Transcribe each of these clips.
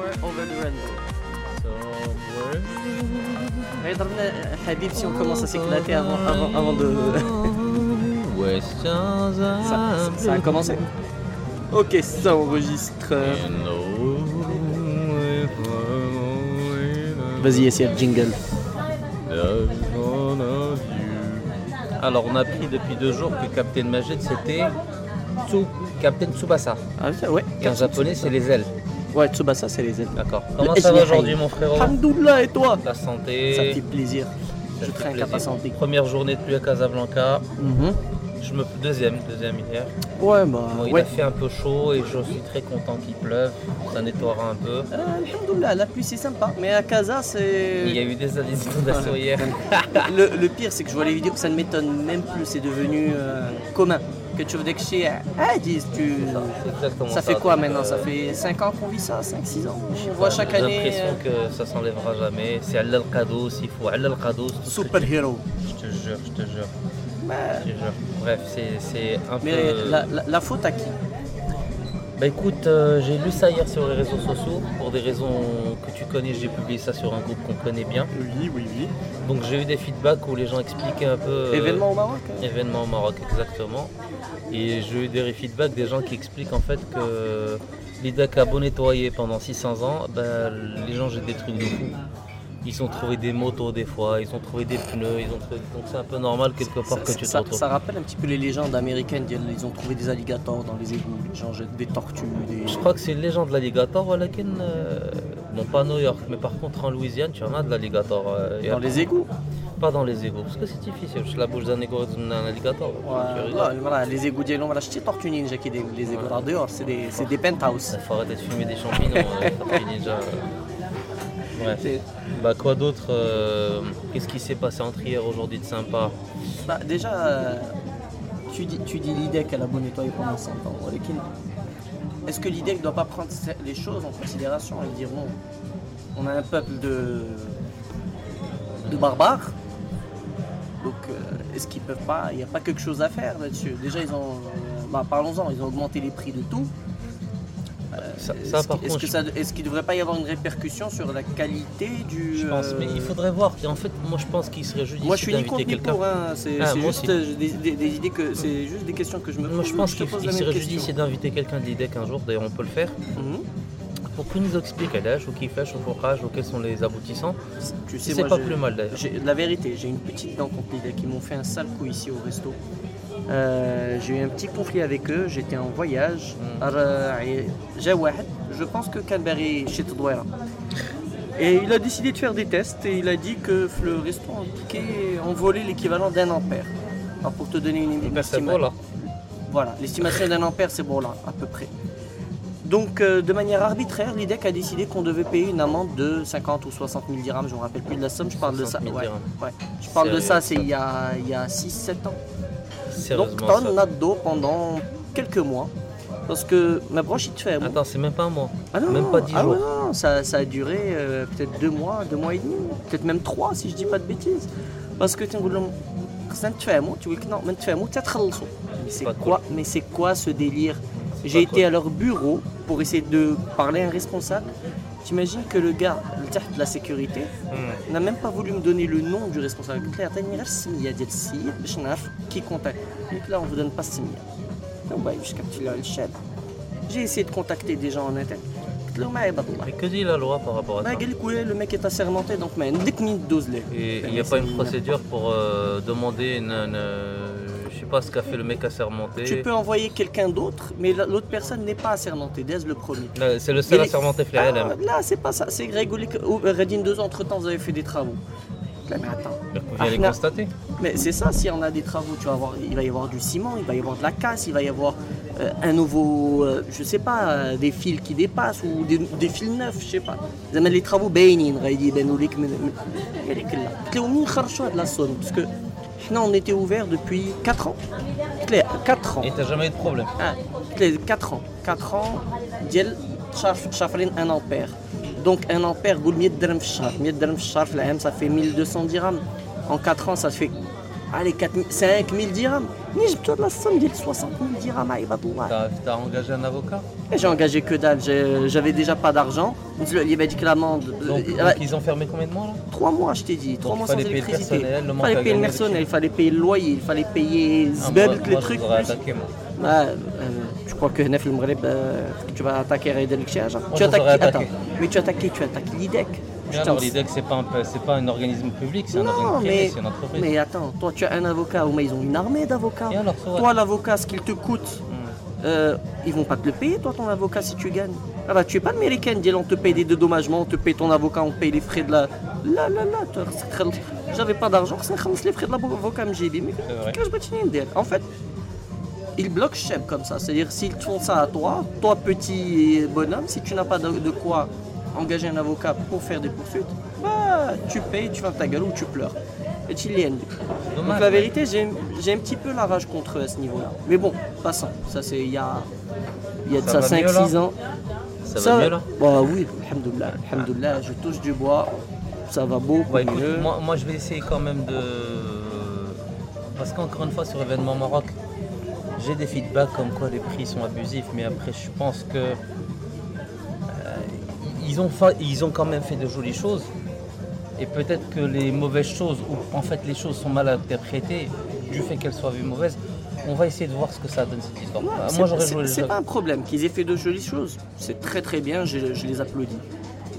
Somewhere over the rainbow. Somewhere. Habib, si on commence à s'éclater avant, avant, avant de. Ça, ça a commencé Ok, ça enregistre. Vas-y, essaye le jingle. Alors on a appris depuis deux jours que Captain Majid c'était Tsu, Captain Tsubasa. Ah, ouais. Et en japonais c'est les ailes. Ouais, Tsubasa, c'est les ailes. D'accord. Comment Le ça va aujourd'hui mon frérot Alhamdoulilah, et toi La santé. Ça fait plaisir. Ça Je trinque à santé. Première journée de pluie à Casablanca. Mhm. Je me deuxième, deuxième hier. Ouais, bah. Bon, il ouais. a fait un peu chaud et je suis très content qu'il pleuve. Ça nettoiera un peu. Euh, la pluie c'est sympa. Mais à Casa, c'est. Il y a eu des, des inondations hier. Le, le pire, c'est que je vois les vidéos, ça ne m'étonne même plus, c'est devenu euh, commun. Que tu veux des que ah, disent, tu... C'est exactement Ça fait quoi maintenant? Euh, Ça fait 5 ans qu'on vit ça? 5-6 ans? J'ai voit chaque année. l'impression euh, que ça s'enlèvera jamais. C'est Allah le cadeau, s'il faut Allah le cadeau. Super hero. Je te jure, je te jure, Mais, je te jure. Bref, c'est c'est un mais peu. la, la- la faute à qui? Bah écoute, euh, j'ai lu ça hier sur les réseaux sociaux. Pour des raisons que tu connais, j'ai publié ça sur un groupe qu'on connaît bien. Oui, oui, oui. Donc j'ai eu des feedbacks où les gens expliquaient un peu. euh, Événement au Maroc hein événement au Maroc, exactement. Et j'ai eu des feedbacks des gens qui expliquent en fait que l'IDAC a beau nettoyer pendant 600 ans, ben, les gens jettent des trucs de fou ils ont trouvé des motos des fois, ils ont trouvé des pneus, ils ont trouvé... donc c'est un peu normal quelque part que tu ça, te ça, rappelle un petit peu les légendes américaines, ils ont trouvé des alligators dans les égouts, les gens jettent des tortues. Des... Je crois que c'est une légende de l'alligator, euh, euh... non pas à New York, mais par contre en Louisiane, tu en as de l'alligator. Euh, dans les égouts pas dans les égouts, parce que c'est difficile, parce la bouche d'un égout d'un alligator. Les égouts d'Elon, voilà, je tortue ninja qui des, les égouts ouais. dehors, c'est des, penthouses. Il faut arrêter de fumer des champignons, euh, ninja. Bah quoi d'autre euh, Qu'est-ce qui s'est passé entre hier aujourd'hui de sympa Bah, déjà, euh, tu dis, tu dis l'IDEC elle a beau nettoyer pendant 100 ans. Est-ce que l'IDEC ne doit pas prendre les choses en considération et dire bon, on a un peuple de, de barbares, donc euh, est-ce qu'ils peuvent pas, il n'y a pas quelque chose à faire là-dessus? Déjà, ils ont, bah, parlons-en, ils ont augmenté les prix de tout. Ça, Est-ce par qu'il- est-ce contre, que je- ça- est-ce qu'il ne devrait pas y avoir une répercussion sur la qualité du. je pense, mais euh, il faudrait voir. En fait, moi je pense qu'il serait judicieux moi, je suis ni contre pour. hein. C'est Ah, c'est juste euh, des, des- des idées que c'est juste des questions que je me pose. Moi je pense qu'il il serait judicieux d'inviter quelqu'un de l'IDEC un jour, d'ailleurs on peut le faire, Mhm. pour qu'il nous explique à l'âge, ou qui fait, au forage, ou quels sont les aboutissants. Tu sais, C'est moi, pas plus mal d'ailleurs. La vérité, j'ai une petite dent contre l'idée qui m'ont fait un sale coup ici au resto. Euh, j'ai eu un petit conflit avec eux, j'étais en voyage. Euh, je pense que Canberry chez Todouera. Et il a décidé de faire des tests et il a dit que le restaurant indiqué envolait l'équivalent d'un ampère. Alors pour te donner une idée. Ben voilà, l'estimation d'un ampère c'est bon là, à peu près. Donc euh, de manière arbitraire, l'IDEC a décidé qu'on devait payer une amende de 50 ou 60 000 dirhams, je ne me rappelle plus de la somme, je parle de ça. Je parle de ça, c'est il y a 6-7 ans. Donc, t'as un ado pendant quelques mois. Parce que ma branche bronchite ferme. Attends, c'est même pas un mois. Ah non, même pas 10 ah jours. Non, ça, a duré euh, peut-être 2 mois, 2 mois et demi. Peut-être même 3 si je dis pas de bêtises. Parce que tu veux c'est quoi mais c'est quoi ce délire? J'ai été à leur bureau pour essayer de parler à un responsable T'imagines que le gars, le de la sécurité, mm. n'a même pas voulu me donner le nom du responsable. Il a dit qui contacte. Et là, on ne vous donne pas bah, ce J'ai essayé de contacter des gens en interne. Mais que dit la loi par rapport à ça bah, Le mec est assermenté, donc dès que dose Et il n'y a pas une procédure pour euh, demander une, une ce qu'a fait le mec assermenté. Tu peux envoyer quelqu'un d'autre, mais l'autre personne n'est pas assermentée. Dez le premier. C'est le seul assermenté, les... ah, Là, c'est pas ça. C'est Grégory Redine 2, entre-temps, vous avez fait des travaux. Mais attends. Vous allez constater. Mais c'est ça, si on a des travaux, tu vas avoir, il va y avoir du ciment, il va y avoir de la casse, il va y avoir un nouveau, je sais pas, des fils qui dépassent ou des, fils neufs, je sais pas. Les travaux, ben, des travaux, ben, il y a des travaux, ben, il y a des travaux, ben, il y Nous, on était ouvert depuis 4 ans. 4 ans. Et t'as jamais eu de problème Ah, 4 ans. 4 ans, ديال شهر شهرين 1 ampère. Donc 1 ampère, boule 100 درهم في الشهر. 100 درهم في الشهر في العام, ça fait 1200 dirhams. En 4 ans, ça fait allez, 5000 dirhams. J'ai la somme 60 000 dirhams T'as engagé un avocat? J'ai engagé que dalle, j'avais déjà pas d'argent. Il m'a dit que l'amende. Euh, ils ont fermé combien de mois là? Trois mois, je t'ai dit. Trois mois sans électricité. Il fallait payer le personnel, il fallait payer le loyer, il fallait payer Zbel, les trucs. Je crois que Nef le euh, tu vas attaquer Redel hein. Tu attaques qui? Mais tu attaques Tu attaques l'IDEC. Putain, alors pas, un, peu- c'est pas un organisme public, c'est un organisme privé, mais, c'est une entreprise. mais attends, toi tu as un avocat, ou mais ils ont une armée d'avocats. Toi l'avocat, ce qu'il te coûte, Hmm. euh, ils vont pas te le payer, toi ton avocat, si tu gagnes. Ah bah tu es pas américaine, dis on te paye des dédommagements, on te paye ton avocat, on paye les frais de la. Là, là, là, toi, c'est très- j'avais pas d'argent, c'est les frais de l'avocat, dit, mais que je En fait, ils bloquent Cheb comme ça, c'est-à-dire s'ils font ça à toi, toi petit bonhomme, si tu n'as pas de, de quoi engager un avocat pour faire des poursuites, bah tu payes, tu vas ta gueule ou tu pleures. Et tu l'y Donc la vérité, j'ai j'ai un petit peu la rage contre eux à ce niveau-là. Mais bon, passons. Ça c'est il y a, il y a de Ça ça, va mieux, 5-6 là ans. Ça, va mieux là Bah oui, alhamdoulilah, alhamdoulilah, je touche du bois, ça va beaucoup Ouais, écoute, mieux. moi, moi, je vais essayer quand même de. Parce qu'encore une fois, sur événement Maroc, j'ai des feedbacks comme quoi les prix sont abusifs, mais après, je pense que. Ils, ont fa- ils ont quand même fait de jolies choses. Et peut-être que les mauvaises choses, ou en fait les choses sont mal interprétées, du fait qu'elles soient vues mauvaises, on va essayer de voir ce que ça donne cette histoire. Moi, j'aurais joué C'est pas un problème qu'ils aient fait de jolies choses. C'est très très bien, je, je les applaudis.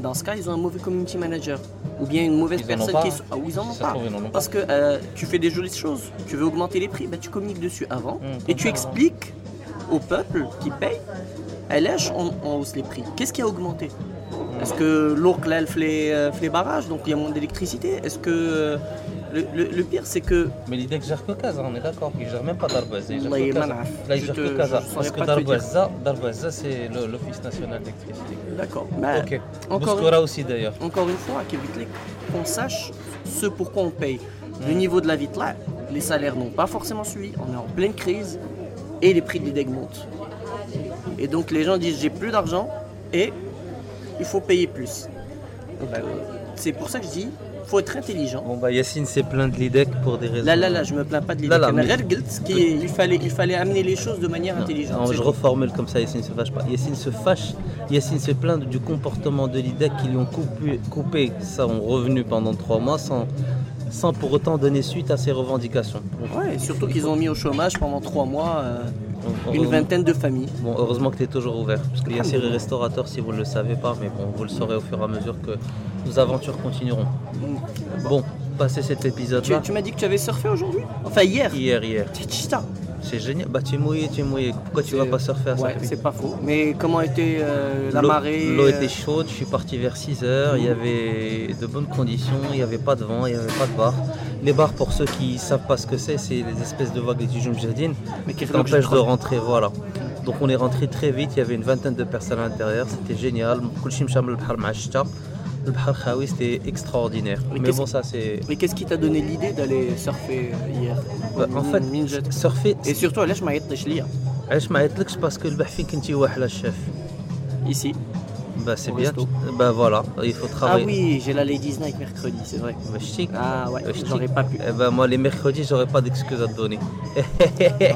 Dans ce cas, ils ont un mauvais community manager. Ou bien une mauvaise Ils personne qui. Ah, ou ils en ont Ça pas. trouve, ils en ont pas. Parce que euh, tu fais des jolies choses, tu veux augmenter les prix, bah, tu communiques dessus avant Hum, et tu expliques au peuple qui paye, elle lèche, on, on hausse les prix. Qu'est-ce qui a augmenté? Est-ce que l'eau elle fait euh, les barrages, donc il y a moins d'électricité? Est-ce que euh, le, pire c'est que. Mais l'idée que gère que Gaza, on est d'accord, il ne gère même pas Darbouazza. Il gère que Gaza. Là, il que Gaza. Parce que c'est l'Office national d'électricité. D'accord. Ok. Encore, aussi d'ailleurs. Encore une fois, à qu'on sache ce pourquoi on paye. Le niveau de la vie là, les salaires n'ont pas forcément suivi, on est en pleine crise et les prix de l'IDEG montent. Et donc les gens disent j'ai plus d'argent et il faut payer plus. Euh, c'est pour ça que je dis, il faut être intelligent. Bon bah s'est plaint de l'IDEC pour des raisons. Là là là, je me plains pas de l'IDEC. Mais... il fallait fallait amener les choses de manière intelligente. Je reformule comme ça, Yacine se fâche pas. Yacine se fâche, Yacine se plaint du comportement de l'IDEC qui lui ont coupé, coupé ça revenu pendant trois mois sans pour autant donner suite à ses revendications. Ouais, surtout qu'ils ont mis au chômage pendant trois mois. Euh, une vingtaine de familles. Bon, heureusement que tu es toujours ouvert, parce qu'il y a série restaurateur si vous ne le savez pas, mais bon, vous le saurez au fur et à mesure que nos aventures continueront. Bon, passé cet Tu, épisode-là, tu m'as dit que tu avais surfé aujourd'hui? Enfin hier. hier, hier, c'est génial. Bah, tu es mouillé, tu es mouillé. Pourquoi tu vas pas surfer à Ouais, ça c'est pas faux. Mais comment était euh, la marée L'eau euh, était chaude, je suis parti vers 6 heures, il y avait de bonnes conditions, il n'y avait pas de vent, il n'y avait pas de bar. Les bars, pour ceux qui ne savent pas ce que c'est, c'est les espèces de vagues des Tijum Jardine Mais qui qui t'empêchent de rentrer, voilà. Donc on est rentré très vite, il y avait une vingtaine de personnes à l'intérieur, c'était génial. كلشي مشى من البحر مع الشتا. البحر خاوي, c'était extraordinaire. Mais Mais qu'est-ce bon, que- ça c'est... Mais qu'est-ce qui t'a donné l'idée d'aller surfer euh, hier Bah, en fait, Min jet. surfer, Et surtout, علاش ما عيطتش ليا علاش ما عيطلكش باسكو البح فين كنتي واحلة الشيف. Ici. Bah c'est Au bien. resto. Bah voilà, il faut Ah travailler. oui, j'ai la Ladies Night mercredi, c'est vrai. Bah, ch'tik. Ah ouais, Euh, je j'aurais dis- pas pu. Eh ben moi les mercredis j'aurais pas d'excuses à te donner.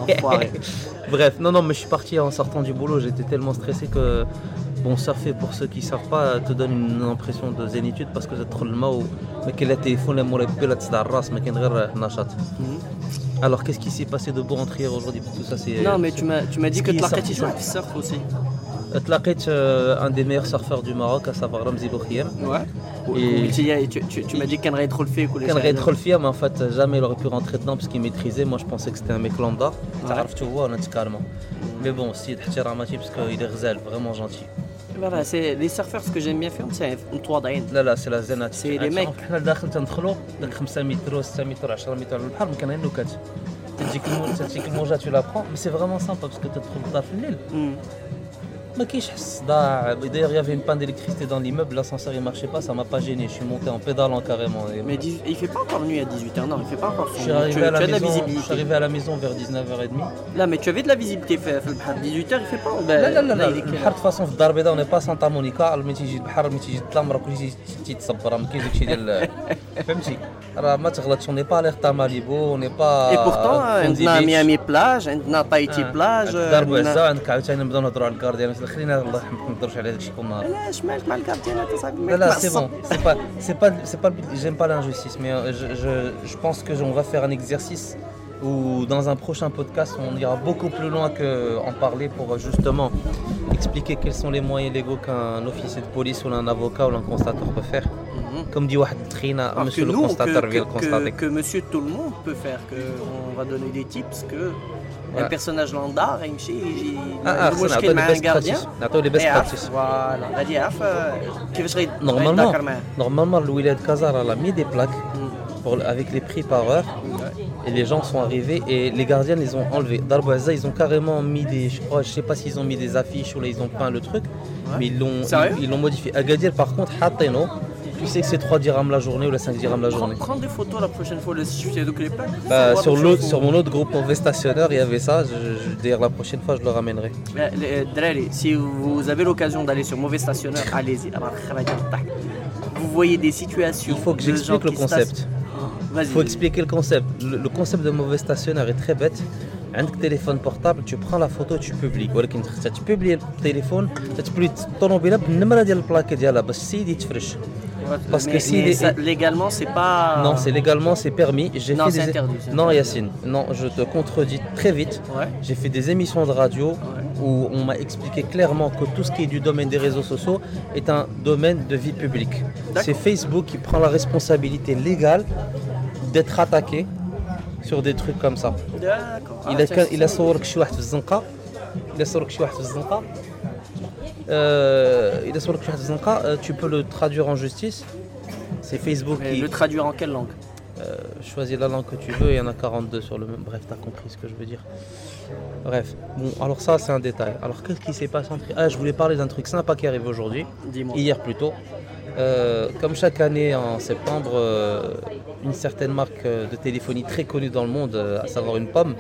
Enfoiré. Bref, non non mais je suis parti en sortant du boulot, j'étais tellement stressé que bon surfer pour ceux qui savent pas te donne une impression de zénitude parce que تدخل الماء ما كاين لا تليفون لا موبيل لا تصدع الراس ما كاين غير نشاط. Mhm. Alors qu'est-ce qui s'est passé de beau entre hier aujourd'hui Tout ça c'est Non, mais tu m'as tu m'as dit ce que qui tu est l'as sorti, sur ouais. le surf aussi. تلاقيت euh, un des meilleurs surfeurs du Maroc à savoir Ramzi Loukhiem. Ouais. Et- Et tu, tu, tu m'as dit qu'un trop le fait. كان غيدخل فيها mais en fait jamais il aurait pu rentrer dedans parce qu'il maîtrisait moi je pensais que c'était un mec lambda تعرفت هو انا carrément mais bon سيد احتراماتي parce qu'il est غزال vraiment gentil Voilà, c'est les surfeurs, ce que j'aime bien faire, c'est متواضعين. لا لا سي لا زينات سي لي ميك. حنا داخل تندخلوا داك 5 متر و 6 متر 10 متر على البحر ما كان غير نكات تجيك الموجة تجيك الموجة tu la prends mais c'est vraiment sympa parce que tu te trouves في الليل d'ailleurs il y avait une panne d'électricité dans l'immeuble l'ascenseur il marchait pas ça m'a pas gêné je suis monté en pédalant carrément Et Mais dix- il fait pas encore nuit à 18h, non, il fait pas encore je son suis nuit. arrivé Tu, à la tu as de la maison je suis visibilité. arrivé à la maison vers 19h30 Là, mais tu avais de la visibilité fait, fait le bahar. 18h, il fait pas. Ben, لا لا لا لا il est quelle البحر de façon في الدار البيضاء اون با سانتا مونيكا ملي تيجي البحر ملي تيجي تلامرا كلشي تيتصبر راه ما كاينش داكشي ديال فهمتي راه ما تغلطش اوني با ليغ تا ماليبو اوني با Et pourtant, عندنا ميامي بلاج, عندنا تايتي بلاج. دار عندنا- بوعزه عندك عاوتاني نبداو نهضروا على الكارديان خلينا الله يرحمك ما نهضروش على هادشي كل نهار علاش مالك مع الكارتينات اصاحبي لا لا c'est bon c'est pas c'est pas c'est pas le but. j'aime pas l'injustice mais euh, je, je, je pense que on va faire un exercice où dans un prochain podcast on ira beaucoup plus loin que en parler pour euh, justement expliquer quels sont les moyens légaux qu'un officier de police ou un avocat ou un constateur peut faire Mhm. comme dit واحد تخينا Alors que monsieur le nous, que, constateur que, vient le que, constater que monsieur tout le monde peut faire, que on va donner des tips, que un Ouais. personnage lambda يمشي يجي ah ah عنده خصنا مشكل نعطيو مع les un best gardien practices نعطيو les best يعرف practices فوالا غادي يعرف آه، كيفاش غيد- normalement غيتذاكر معاه normalement le Wilad Kazar elle a mis des plaques Mhm. pour, avec les prix par heure Et les gens sont arrivés et les gardiens les ont enlevés. Darboisa, ils ont carrément mis des. Je crois, je sais pas s'ils ont mis des affiches ou là ils ont peint le truc, mais ils l'ont Sérieux ils, ils l'ont modifié. Agadir, par contre, Hateno, tu sais que c'est 3 dirhams la journée ou la 5 dirhams la Prends, journée. prends des photos la prochaine fois, le sujet de les plaques. Bah, Faut voir sur, des l'autre- choses sur où- mon autre groupe mauvais stationnaire, il y avait ça. Je, je- D'ailleurs, la prochaine fois, je le ramènerai. Mais, les- Drari, si vous avez l'occasion d'aller sur mauvais stationnaire, allez-y. Alors, Vous voyez des situations. Il faut que de gens j'explique le qui concept. stationnent. Vas-y. Il faut expliquer le concept. Le, le concept de mauvais stationnaire est très bête. Un téléphone portable, tu prends la photo, tu publies. ولكن tu publies le téléphone, tu publies الطوموبيله بالنمره ديال البلاكه ديالها باش السيد يتفرش. parce que si mais les... légalement, c'est pas. Non, c'est légalement, c'est permis. J'ai non, non, Yacine, non, je te contredis très vite. J'ai fait des émissions de radio où on m'a expliqué clairement que tout ce qui est du domaine des réseaux sociaux est un domaine de vie publique. C'est Facebook qui prend la responsabilité légale d'être attaqué sur des trucs comme ça. Ah, il a, il a, il a euh, euh, tu peux le traduire en justice. C'est Facebook qui. Le traduire en quelle langue? Euh, choisis la langue que tu veux, il y en a 42 sur le même. Bref, t'as compris ce que je veux dire. Bref, bon, alors ça, c'est un détail. Alors, qu'est-ce qui s'est passé entre. Ah, je voulais parler d'un truc sympa qui arrive aujourd'hui. Hier plutôt. Euh, comme chaque année en septembre, euh, une certaine marque euh, de téléphonie très connue dans le monde, euh, à savoir une pomme,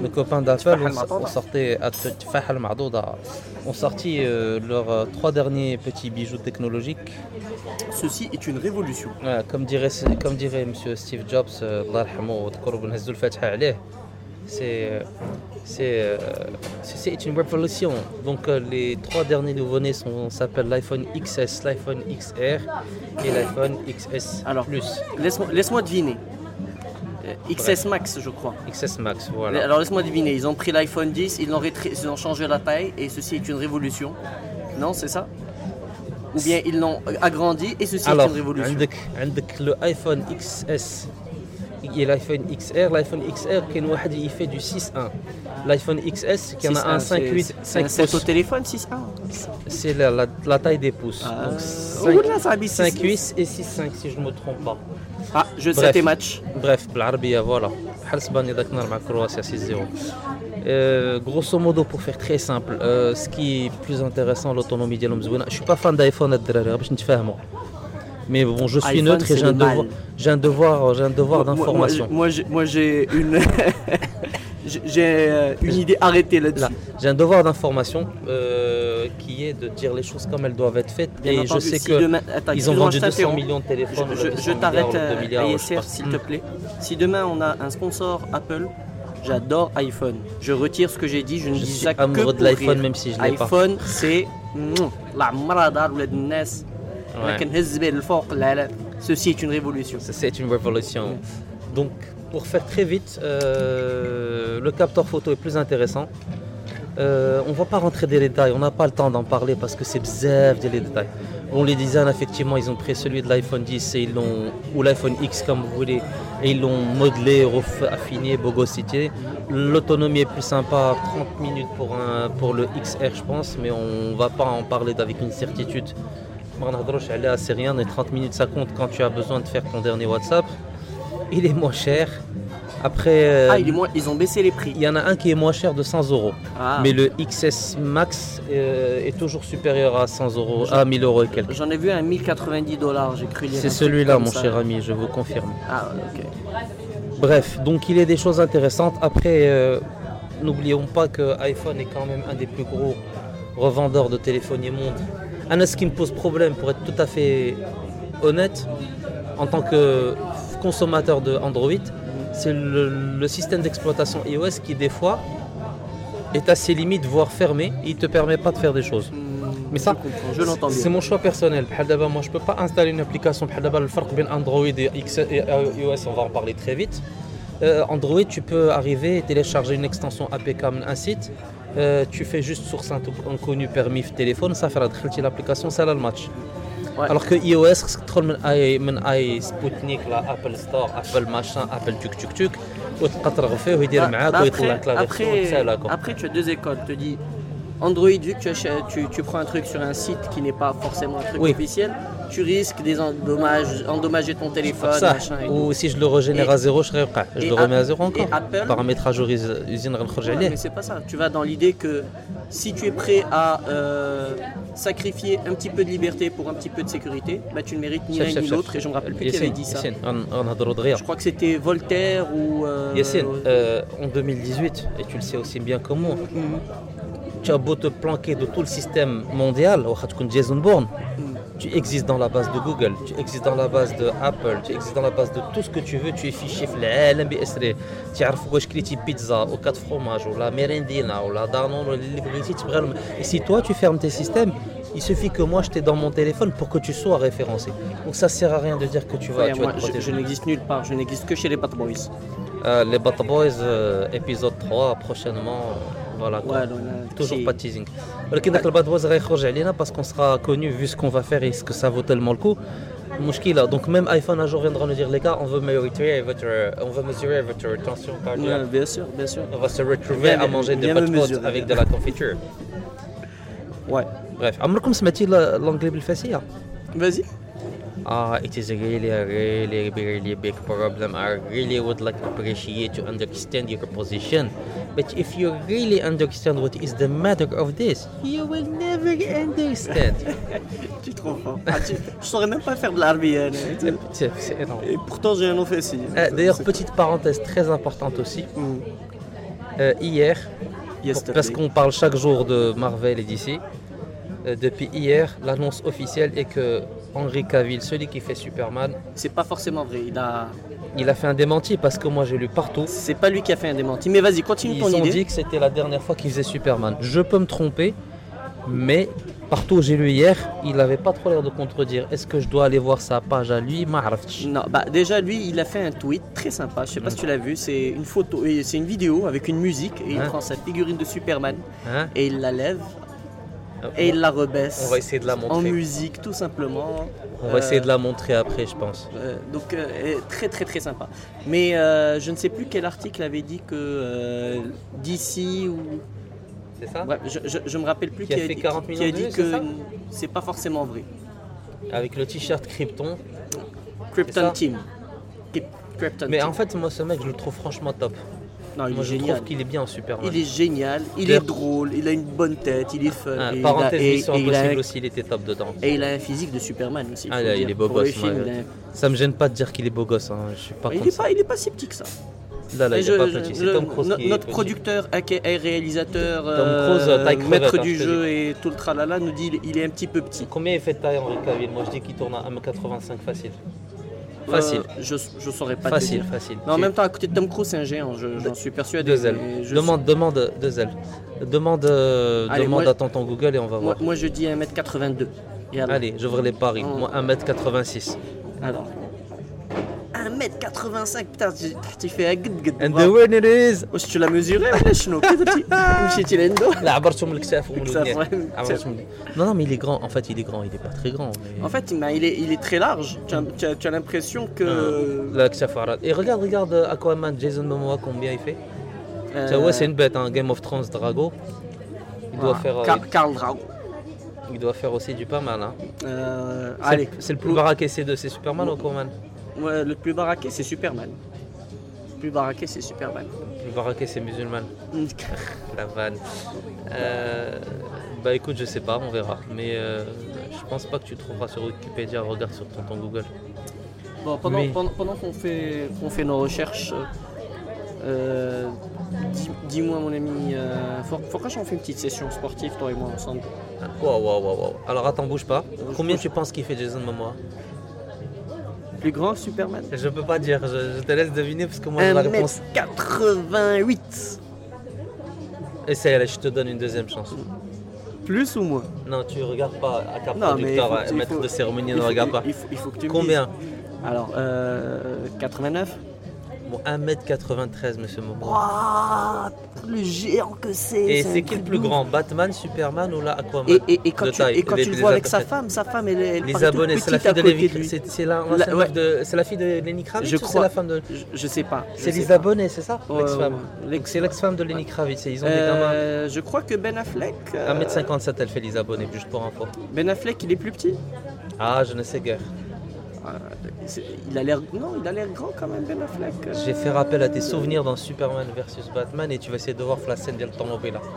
nos copains d'Apple ont, ont sorti ont sorti leurs trois derniers petits bijoux technologiques. Ceci est une révolution. Ouais, comme dirait, comme dirait Monsieur Steve Jobs, euh, euh, c'est une révolution. Donc euh, les trois derniers nouveau-nés s'appellent l'iPhone XS, l'iPhone XR et l'iPhone XS Plus. Laisse-moi laisse deviner. XS Max, je crois. XS Max, voilà. Alors laisse-moi deviner, ils ont pris l'iPhone 10, ils ont, changé la taille et ceci est une révolution. Non, c'est ça? Ou bien ils l'ont agrandi et ceci est une révolution. Alors, le iPhone XS il y a l'iPhone XR. L'iPhone XR, il fait du 6.1. L'iPhone XS, qui en a un 5.8. C'est au téléphone 6.1 C'est la, la, taille des pouces. Ah, Donc 5.8 et 6.5, si je ne me trompe pas. Ah, je sais tes matchs. Bref, l'Arabie, voilà. Croatie 6-0. Euh, grosso modo, pour faire très simple, euh, ce qui est plus intéressant, l'autonomie de l'homme, je ne suis pas fan d'iPhone, je ne suis pas fan mais bon, je suis neutre et j'ai un, devoir, un devoir, d'information. Moi, moi j'ai une. j'ai euh, une idée arrêtée là-dessus. J'ai un devoir d'information euh, qui est de dire les choses comme elles doivent être faites. Et je sais si qu'ils ils ont vendu 200 millions de téléphones. Je, t'arrête, euh, ISR, s'il hmm. te plaît. Si demain on a un sponsor Apple, j'adore iPhone. Je retire ce que j'ai dit, je ne dis suis ça que de l'iPhone, même si je l'iPhone, c'est mm, la marada ou la Ceci est une révolution. Une révolution. Donc, pour faire très vite, euh, le capteur photo est plus intéressant. Euh, on ne va pas rentrer des détails, on n'a pas le temps d'en parler parce que c'est bzève les détails. On les designs, effectivement, ils ont pris celui de l'iPhone 10 et ils l'ont, ou l'iPhone X comme vous voulez, et ils l'ont modelé, refait, affiné, bogosité. L'autonomie est plus sympa, 30 minutes pour, un, pour le XR, je pense, mais on ne va pas en parler avec une certitude c'est rien, et 30 minutes ça compte quand tu as besoin de faire ton dernier WhatsApp. Il est moins cher. Après. Euh, ah, ils ont baissé les prix. Il y en a un qui est moins cher de 100 euros. Ah. Mais le XS Max euh, est toujours supérieur à 100 euros, à 1000 euros et quelques. J'en ai vu un 1090 dollars, j'ai cru C'est celui-là, mon cher ami, je vous confirme. Ah, ok. Bref, donc il est des choses intéressantes. Après, euh, n'oublions pas que iPhone est quand même un des plus gros revendeurs de téléphonie monde un ce qui me pose problème, pour être tout à fait honnête, en tant que consommateur de Android, c'est le, système d'exploitation iOS qui des fois est à ses limites, voire fermé. Il ne te permet pas de faire des choses. Mais ça, c'est mon choix personnel. Moi, je ne peux pas installer une application. Le farq Android et iOS, on va en parler très vite. Euh, Android, tu peux arriver et télécharger une extension APK un site euh, tu fais juste sur saint inconnu permis téléphone, ça fera l'application, ça là le match. Alors que iOS, c'est Sputnik, là, Apple Store, Apple machin, Apple tuk tuk tuk, ou tu refait, ou dire bah, bah après, après, tu as deux écoles, tu dis Android, vu que tu, tu, prends un truc sur un site qui n'est pas forcément un truc officiel tu risques des endommages, endommager ton téléphone, ça. machin. Et Ou si je le régénère et, à zéro, je serai Je le remets à zéro encore. Et Apple, paramétrage usine ouais, Mais c'est pas ça. Tu vas dans l'idée que si tu es prêt à euh, sacrifier un petit peu de liberté pour un petit peu de sécurité, bah, tu ne mérites ni l'un ni l'autre. Et je me rappelle plus qui avait dit ça. Je crois que c'était Voltaire ou. Euh, Yassine, euh, en 2018, et tu le sais aussi bien que moi, mm -hmm. tu as beau te planquer de tout le système mondial, ou Jason Bourne. Mm -hmm tu existes dans la base de Google, tu existes dans la base de Apple, tu existes dans la base de tout ce que tu veux, tu es fiché l'MBSR, tu as une pizza ou quatre fromages ou la merendina ou la danone et si toi tu fermes tes systèmes, il suffit que moi je t'ai dans mon téléphone pour que tu sois référencé. Donc ça sert à rien de dire que tu vas, tu je, n'existe nulle part, je n'existe que chez les Bat Boys. Euh, les Bat Boys, euh, épisode 3 prochainement voilà quoi. Ouais, donc, là, Toujours c'est- pas de teasing. ولكن داك الباد بويز غيخرج علينا parce qu'on sera connu vu ce qu'on va faire et ce que ça vaut tellement le coup. مشكلة donc même iPhone un jour viendra nous dire les gars on veut mesurer votre on veut mesurer votre tension Ouais, cardiaque. bien sûr, bien sûr. On va se retrouver Viens à me- manger des viens me pâtes mesurer. avec de la confiture. Ouais. Bref, عمركم سمعتي ل- l'anglais بالفاسية؟ Vas-y. Ah, it is a really, a really, really big problem. I really would like to appreciate to understand your position. But if you really understand what is the matter of this, you will never understand. Tu es trop fort. Ah, tu- je saurais même pas faire de l'arbienne. c'est c'est énorme. Et pourtant, j'ai un nom facile. Euh, D'ailleurs, petite parenthèse très importante aussi. Mm. Euh, hier, parce qu'on parle chaque jour de Marvel et DC, euh, depuis hier, l'annonce officielle est que Henry Cavill, celui qui fait Superman, C'est pas forcément vrai. Il a il a fait un démenti parce que moi j'ai lu partout. C'est pas lui qui a fait un démenti, mais vas-y, continue Ils ton idée. Ils ont dit que c'était la dernière fois qu'il faisait Superman. Je peux me tromper, mais partout où j'ai lu hier, il n'avait pas trop l'air de contredire. Est-ce que je dois aller voir sa page à lui Non, bah déjà lui, il a fait un tweet très sympa. Je sais pas hein? si tu l'as vu. C'est une photo, c'est une vidéo avec une musique et il hein? prend sa figurine de Superman hein? et il la lève et il la rebaisse. On va essayer de la en montrer. musique, tout simplement. On va essayer Euh, de la montrer après, je pense. euh, donc euh, très très très sympa. Mais euh, je ne sais plus quel article avait dit que euh, d'ici ou C'est ça Ouais, je, je, je me rappelle plus Qui a qui, fait dit, 40 qui a millions de dit vues, que c'est pas forcément vrai. Avec le t-shirt Krypton. Krypton Team. Krypton Mais Team. en fait, moi, ce mec, je le trouve franchement top. Non, il moi, est je génial. trouve qu'il est bien en Superman. Il est génial, il est drôle, il a une bonne tête, il est fun. Ah, et, il a, parenthèse, et- Mission et il a Impossible un, aussi, il était top dedans. et il a un physique de Superman aussi. Ah, faut là, il est beau Pour le gosse. film, il a un- Ça me gêne pas de dire qu'il est beau gosse. hein. Je suis pas il, est ça. pas, il est pas si petit que ça. Là, là, Et il je- est pas je- petit. C'est le- Tom Cruise no- qui est notre petit. producteur, aka réalisateur, Cruise, euh, taille crevette, maître hein, du je te jeu et tout le tralala nous dit il est un petit peu petit. Combien il fait de taille Henri Cavill? Moi, je dis qu'il tourne à 1m85 facile. Facile. Euh, je, je saurais pas te Facile, dire. facile. Mais en même temps, à côté de Tom Cruise, c'est un géant, je- j'en suis persuadé. Deux ailes. je- Demande, demande deux ailes. Demande, euh, Allez, demande moi- à tonton Google et on va Moi, voir. moi, je dis 1m82. Et alors, Allez, j'ouvre les paris. Oh. Moi, 1m86. alors 1m85, putain, tu, tu fais un guide guide. And the winner is واش tu l'as mesuré ولا شنو كذا تي- مشيتي لعنده لا عبرتهم الكتاف ومن الكتاف، الودنين. ouais. عبرتهم ال- Non, non, mais il est grand. En fait, il est grand. Il est pas très grand. Mais... En fait, il, m'a- il est, il est très large. Tu as, tu as- tu as l'impression que. لا كتاف عرض. Et regarde, regarde euh, Aquaman, Jason Momoa, combien il fait euh, Tu vois, c'est une bête, hein. Game of Thrones Drago. Il doit, ah, faire, euh, Car- Karl Drago. il doit faire aussi du pas mal. Hein. Euh, C'est allez, le- C'est le plus baraqué, c'est de c'est Superman ou Aquaman Ouais, le plus baraqué, c'est Superman. plus baraqué, c'est Superman. Le baraquet, c'est musulman. La vanne. Euh, bah écoute, je sais pas, on verra. Mais euh, je pense pas que tu trouveras sur Wikipédia. Regarde sur ton, ton Google. Bon, pendant, Mais- pendant, pendant qu'on fait, qu'on fait nos recherches, euh, dis- dis-moi mon ami, euh, faut, faut qu'on fait une petite session sportive, toi et moi ensemble. Waouh, waouh, waouh, waouh. Alors attends, bouge pas. Combien tu penses qu'il fait Jason Momoa? Plus grand Superman Je peux pas dire, je, je te laisse deviner parce que moi j'ai la réponse. 1m88 Essaye, allez, je te donne une deuxième chance. Plus ou moins? Non, tu regardes pas à cap Non, mais il producteur, faut- euh, il maître faut- de cérémonie, il ne regarde pas. Il faut, il faut que tu me Combien? dises. Alors, euh, 89 Bon, 1m93, monsieur Momoa. Waouh Le géant que c'est Et c'est qui le plus grand Batman, Superman ou là Aquaman Et, et, et quand tu, taille, et quand les- tu le vois avec sa femme, sa femme elle, elle Les abonnés, c'est la la, ouais. fille de Lenny Kravitz Je ou c'est crois. la femme de. Je, je sais pas. C'est les pas. abonnés, c'est ça L'ex-femme. Donc c'est l'ex-femme de Lenny Kravitz ils ont des. Euh, je crois que Ben Affleck. euh, 1m57, elle fait les abonnés, juste pour info. Ben Affleck, il est plus petit? Ah, je ne sais guère. Euh, il a l'air. Non, il a l'air grand quand même, Ben Affleck. J'ai fait rappel à tes souvenirs dans Superman versus Batman et tu vas essayer de voir la scène là.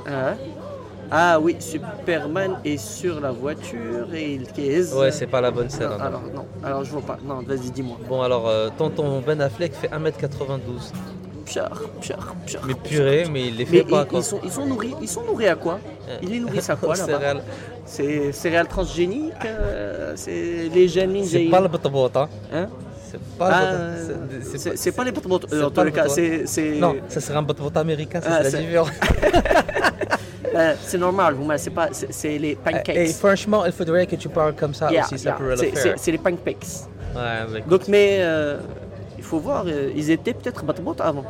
Ah, ah oui, Superman est sur la voiture et il caise. Ouais, c'est pas la bonne scène. Non, hein, non. alors non, alors je vois pas. Non, vas-y, dis-moi. Bon, alors, euh, tonton Ben Affleck fait 1m92. Pire, pire, pire. Mais purée, mais il les Mais fait pas ils, quoi. ils sont, ils sont nourris, ils sont nourris à quoi? Ils les nourrissent à quoi là-bas? C'est céréales transgéniques, euh, c'est les gènes C'est ninja. pas le botobot, hein. Hein? C'est pas Ah, le botobot. C'est- c'est pas- c'est pas les tous le cas, c'est Non, ça serait un botobot américain, Ah, c'est- différent. euh, c'est normal. C'est pas c'est les pancakes. Et franchement, il faudrait que tu parles comme ça Yeah, aussi, ça yeah, pourrait le c'est- faire. c'est les pancakes. Ouais, avec- Donc mais euh, il faut voir, euh, ils étaient peut-être botobot avant.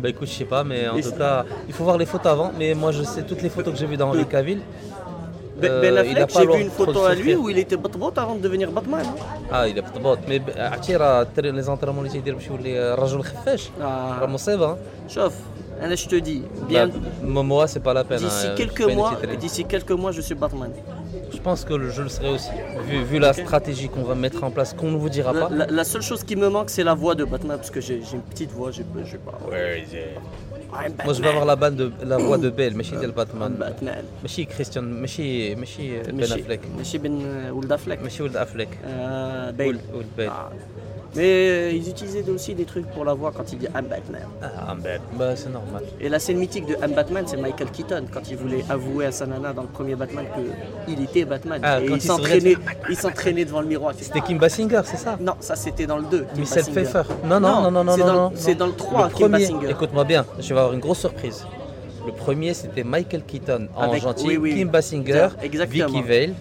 Bah écoute, je sais pas, mais en Et tout cas, il faut voir les photos avant. Mais moi, je sais toutes les photos que j'ai vues dans Cavill. Ben, Euh, Ben il a Affleck, pas j'ai l'air vu une trop photo de à lui souffrir. où il était botobot avant de devenir Batman. hein. اه الى بالضبط مي ب- عرفتي راه التر- لي زونترينمون اللي تيدير باش يولي رجل خفاش Ah, راه مصيبه Sauf, Anna, je te dis, bien Bah, Momoa c'est pas la peine d'ici hein, quelques je suis pas mois, initié de- d'ici quelques mois, je suis Batman. je pense que je le serai aussi vu, vu la stratégie qu'on va mettre en place qu'on ne vous dira La, pas la- la seule chose qui me manque, c'est la voix de Batman parce que j'ai j'ai une petite voix, j'ai je sais pas. I'm Moi je vais avoir la, bande de, la voix de Belle ماشي ديال باتمان. ماشي كريستيان ماشي ماشي بن افليك ماشي بن ولد افلك ماشي ولد افليك Bale. ولد بيل. Mais euh, ils utilisaient aussi des trucs pour la voix quand il dit I'm Batman. Ah, I'm Batman, bah, c'est normal. Et la scène mythique de I'm Batman, c'est Michael Keaton, quand il voulait avouer à sa nana dans le premier Batman qu'il était Batman. Ah, et il s'entraînait, il s'entraînait devant le miroir. C'était Kim Singer, c'est ça Non, ça c'était dans le 2. Michel Pfeiffer. Non, non, non, non, non. C'est, non, dans, non, c'est dans, le 3, le premier, Écoute-moi bien, je vais avoir une grosse surprise. Le premier, c'était Michael Keaton en Avec, gentil. Kim Basinger, Vicky Vale.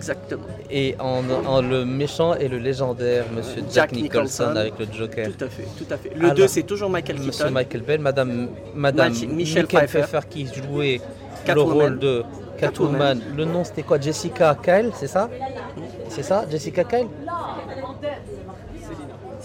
Exactement. et en, en le méchant et le légendaire Monsieur Jack, Jack Nicholson, Nicholson. avec le Joker. Tout à fait, tout à fait. Le Alors, 2, c'est toujours Michael Monsieur Keaton. Michael Bell, Madame, Madame Michel Michelle Pfeiffer. Pfeiffer. qui jouait le rôle de Catwoman. Catwoman. Le nom c'était quoi? Jessica Kyle, c'est ça? C'est ça? Jessica Kyle?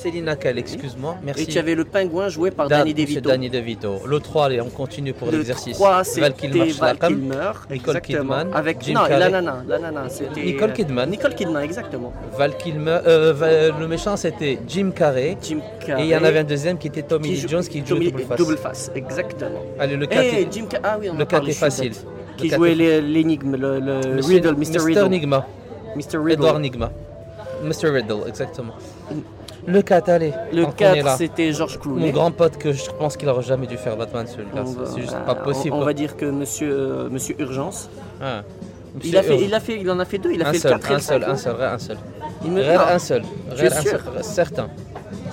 Célina Kyle, excuse-moi, merci. Et tu avais le pingouin joué par Dan- Danny DeVito. Danny DeVito. Le 3, allez, on continue pour le l'exercice. 3, Val c'était Kilmer, Val. Kilmer. Nicole. Kidman, Avec, Jim non, la nana, la nana, c'était... Nicole Kidman. Nicole Kidman, exactement. Val Kilmer, euh, le méchant c'était Jim Carrey. Jim Et Carrey. il y en avait un deuxième qui était Tommy qui Lee joue- Jones qui jouait double face. Double face, exactement. Allez, le 4 Eh, Jim Ca- ah oui, on en le parle, quatre est je suis facile. Le Qui jouait est- l'énigme, le, le Riddle, Mr. Riddle. Nigma. Mr. Riddle. Edward Nigma. Mr. Riddle, exactement. Le 4, allez. Le tant qu'on est 4, là. c'était George Mon Clooney. grand pote que je pense qu'il aurait jamais dû faire Batman celui-là. C'est juste euh, pas possible. On, va dire que Monsieur, euh, Monsieur Urgence. Ah. Il Monsieur a, fait, Urge. il, a fait, il en a fait deux, il a un fait seul, le 4 et un le seul, 5. un seul, un seul. Un seul. Un seul. Certain.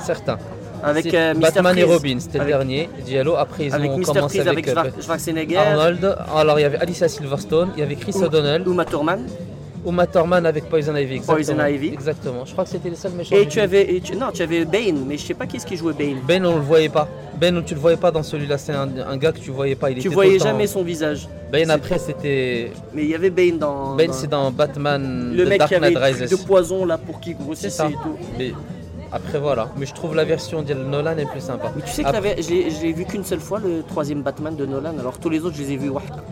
Certain. Avec euh. Batman et. Robin, c'était le dernier. Diallo, après ils Avec ont commencé Freeze, avec, avec euh, Schwar- Schwarzenegger. Arnold. Alors il y avait Alicia Silverstone, il y avait Chris O'Donnell, Uma Thurman. Uma Thurman avec Poison Ivy. Exactement. Poison Ivy. Exactement. Je crois que c'était les seuls méchants. Et tu avais, et tu- non, tu avais Bane, mais je sais pas qui est-ce qui jouait Bane. Ben, on le voyait pas. Ben, tu le voyais pas dans celui-là. C'est un, un gars que tu voyais pas. Il Tu était voyais temps- jamais son visage. C'est- après, c'était. Mais il y avait Bane dans. Dans- c'est dans Batman le The mec Dark qui avait Rises. de poison là pour qu'il ça. et tout. Mais après, voilà. Mais je trouve la version de Nolan est plus sympa. Mais tu sais que Après- t'avais- je l'ai- je l'ai vu qu'une seule fois, le troisième Batman de Nolan. Alors tous les autres, je les ai vus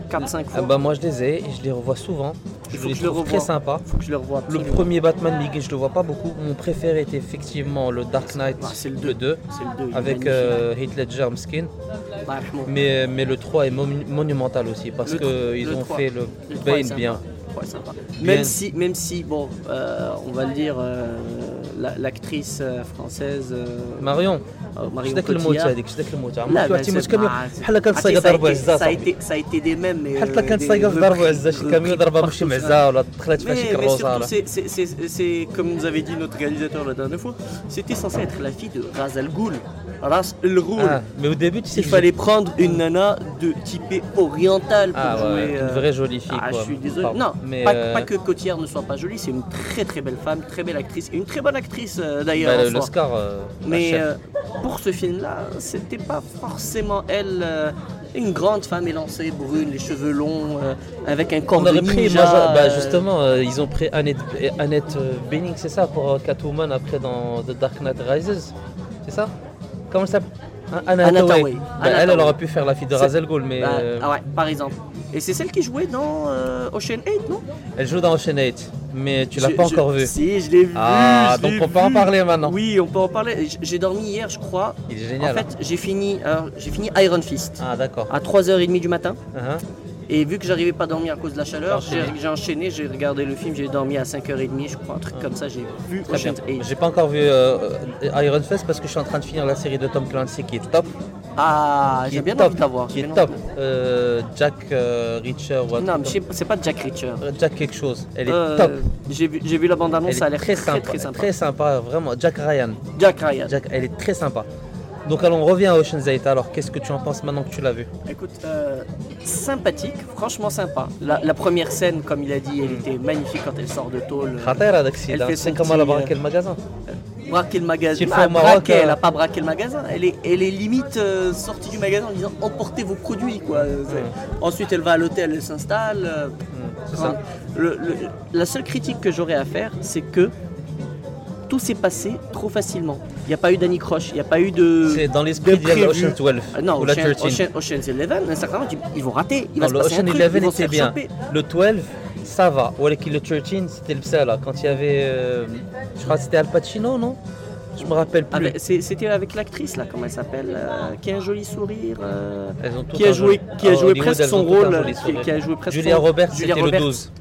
4-5 Ah fois. bah, moi, je les ai et je les revois souvent. Je faut les que je le trouve revoie. très sympas. Faut que je le premier Batman Begins, je le vois pas beaucoup. Mon préféré était effectivement le Dark Knight, Ah, c'est le le 2, C'est le 2. il est avec euh, Heath Ledger Skin. Yarhamou. Mais, mais le 3 est monu- monumental aussi parce qu'ils ont 3. fait le Le 3 est Bane sympa. bien. Ouais, sympa. Bien. Même si, même si, bon, euh, on va le dire, euh, la- l'actrice euh, française euh, Marion, euh, Marion شداك الموت Cotillard. هذيك شداك الموت لا عمرك bah, واحد تيموت c'est- كاميو bah, بحال كانت Ah, صايقه ça a ضربه été- عزه ça a été ça a été des mêmes mais, بحال euh, كانت des صايقه في ضربه repris- عزه شي كاميو repris ضربها بشي partout, ça. معزه ولا دخلت فيها Mais, شي mais كروزه surtout, ولا c'est, c'est- c'est- c'est- comme nous avait dit notre réalisateur la dernière fois, c'était censé être la fille de Raz Al Ghul. Ras Al Ghul. Ah, mais au début tu sais Il que fallait prendre une nana de typée orientale pour Ah ouais, jouer. une euh, vraie jolie fille Ah, quoi. je suis désolé. Pardon. Non, mais pas, euh, pas que Cotillard ne soit pas jolie, c'est une très très belle femme, très belle actrice, et une très bonne actrice euh, d'ailleurs. bah, en soi. l'Oscar euh, Mais euh, pour ce film-là, c'était pas forcément elle, euh, une grande femme élancée, brune, les cheveux longs, euh, avec un corps On de pris, ninja, bah, euh, justement, euh, ils ont pris Annette, Annette euh, Bening, c'est ça, pour euh, Catwoman après dans The Dark Knight Rises, c'est ça? Comment ça s'appelle? Anna Anna. Hathaway. Bah, Anna elle, aurait pu faire la fille de al Ghul, mais bah, euh, ah ouais, par exemple. Et c'est celle qui jouait dans euh, Ocean 8, non? Elle joue dans Ocean 8, mais tu l'as pas je- encore vu. Si, je l'ai. Ah, je donc l'ai on peut en parler maintenant. Oui, on peut en parler. J'ai dormi hier, je crois. Il est En génial. fait, j'ai fini, j'ai fini Iron Fist ah, d'accord. à 3h30 du matin. Uh-huh. Et vu que j'arrivais pas à dormir à cause de la chaleur, j'ai enchaîné. j'ai regardé le film, j'ai dormi à 5h30, je crois, un truc comme ça, j'ai vu Très bien. Ocean's 8. J'ai pas encore vu euh, Iron Fist parce que je suis en train de finir la série de Tom Clancy qui est top. Ah, j'ai bien envie de la voir. Qui est top. Euh, Jack euh, Reacher Non, pas, c'est pas Jack Reacher. Euh, Jack quelque chose. Elle est Euh, top. J'ai vu, la bande-annonce, ça a l'air très, très sympa, très sympa. très sympa, vraiment. Jack Ryan, Jack Ryan. Jack, elle est très sympa. Donc alors on revient à Ocean's 8. Alors qu'est-ce que tu en penses maintenant que tu l'as vu? Écoute, euh, sympathique, franchement sympa. La, première scène, comme il a dit, elle était magnifique quand elle sort de tôle. Hein. C'est comme euh, euh, elle a braqué le magasin. braqué le magasin. Elle a pas braqué le magasin. Elle est, elle est limite sortie du magasin en disant emportez vos produits quoi. Hmm. Ensuite elle va à l'hôtel, elle s'installe. Hmm, hein. La seule critique que j'aurais à faire, c'est que tout s'est passé trop facilement. Il n'y a pas eu d'Annie Croche, il n'y a pas eu de. C'est dans l'esprit de. Ocean's 12 Ah non, ou la Ocean, 13. Ocean- Ocean's Eleven, à un certain moment, ils vont rater. Il va Non, se le un Ocean truc, 11 ils vont se était bien. choper. Le 12, ça va. Ou que le 13, c'était le ça là. Quand il y avait. euh, je crois que c'était Al Pacino, non? Je me rappelle plus. Avec- C'était avec l'actrice, là, comment elle s'appelle euh, Qui a un joli sourire. euh, qui a joué, qui a joué presque son rôle. Qui, a joué presque Julia Roberts, Julia c'était le Roberts. 12.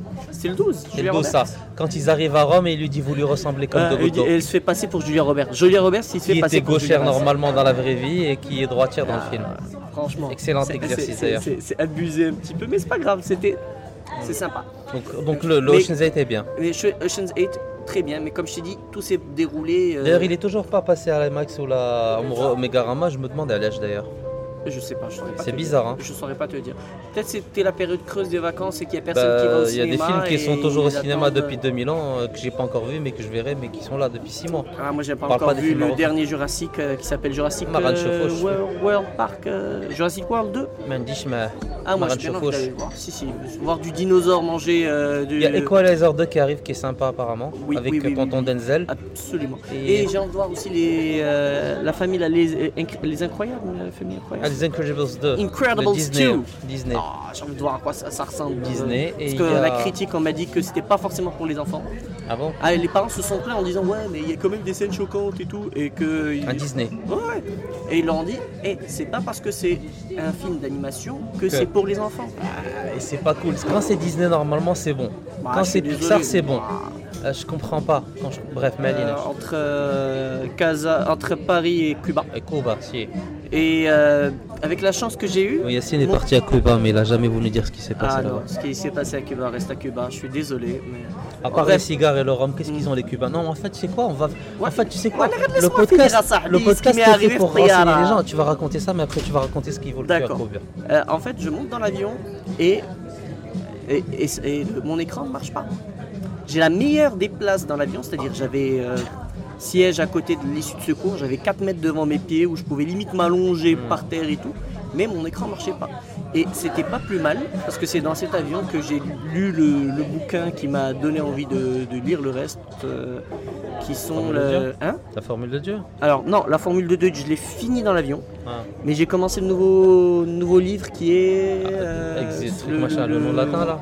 C'est le 12. C'est le 12 Roberts. ça. Quand ils arrivent à Rome, et il lui dit vous lui ressemblez comme Euh, de elle, dit- Goto. elle se fait passer pour Julia Roberts. Julia Roberts, il se fait Qui passer était pour Julia gauchère Roberts. normalement dans la vraie vie et qui est droitière dans le Ah, film. Franchement. Excellent c'est- exercice, c'est- c'est- d'ailleurs. C'est c'est abusé un petit peu, mais c'est pas grave. C'était. C'est sympa. Donc, donc le, le Mais- Ocean's 8 est bien. Mais Sh- Ocean's 8, très bien. Mais comme je t'ai dit, tout s'est déroulé. euh, D'ailleurs, il est toujours pas passé à l'IMAX ou la au Megarama. Je me demande à l'âge d'ailleurs. Je sais pas, je saurais pas. C'est bizarre, hein. Je saurais pas te dire. Peut-être c'était la période creuse des vacances et qu'il y a personne qui va Bah, au Il y a cinéma. des films qui sont toujours au cinéma attendent- depuis 2000 ans euh, que j'ai pas encore vu mais que je verrai mais qui sont là depuis 6 mois. Ah, moi j'ai pas encore pas vu le dernier Jurassic euh, qui s'appelle Jurassic euh. World, World Park. euh, Jurassic World 2 Mandish ma. Ah, moi le voir. Si, si. Voir du dinosaure manger euh, du. Il y a Equalizer 2 qui arrive qui est sympa apparemment Oui, avec oui, oui, euh, Tonton. Denzel. Absolument. Et- Et, j'ai envie de voir aussi les, euh, la famille, les, euh, les Incroyables. La famille incroyable. Les Incredibles 2. Incredibles Disney. 2. Disney. Ah, j'ai envie de voir à quoi ça, ça ressemble. Disney, et Parce que a- la critique, on m'a dit que c'était pas forcément pour les enfants. Ah bon Ah, les parents se sont plaints en disant ouais, mais il y a quand même des scènes choquantes et tout. Et que. Un Disney. Ouais, ouais. Et ils leur ont dit, eh, c'est pas parce que c'est un film d'animation que, Que- c'est pour les enfants. Ah, Et c'est pas cool. Quand c'est Disney normalement c'est bon. Bah, Quand c'est Pixar c'est bon. Bah, Euh, je comprends pas. Quand je- Bref, Maline. euh, entre, euh, Casa, entre Paris et Cuba. Et Cuba, si. Et euh, avec la chance que j'ai eue. Oui, Yacine est mon- parti à Cuba mais il a jamais voulu dire ce qui s'est passé Ah là-bas. ce qui s'est passé à Cuba reste à Cuba. Je suis désolé. Mais... À part Bref. les cigares et le rhum, qu'est-ce qu'ils ont les Cubains Non, en fait, tu sais quoi On va. En fait, tu sais quoi Ouais, Le podcast, ça, le podcast est fait pour renseigner les gens. Tu vas raconter ça, mais après tu vas raconter ce qu'il vaut le D'accord. Euh, en fait, je monte dans l'avion et, et, et- et le- mon écran ne marche pas. J'ai la meilleure des places dans l'avion, c'est-à-dire j'avais euh, siège à côté de l'issue de secours, j'avais 4 mètres devant mes pieds où je pouvais limite m'allonger Mm. par terre et tout, mais mon écran ne marchait pas. Et c'était pas plus mal parce que c'est dans cet avion que j'ai lu le, le bouquin qui m'a donné envie de, de lire le reste, euh, qui sont Formule le. Dieu Hein? La formule de Dieu? Alors non, la formule de 2, je l'ai fini dans l'avion. Ah. Mais j'ai commencé le nouveau, nouveau livre qui est. euh, Exit, truc machin, le nom latin là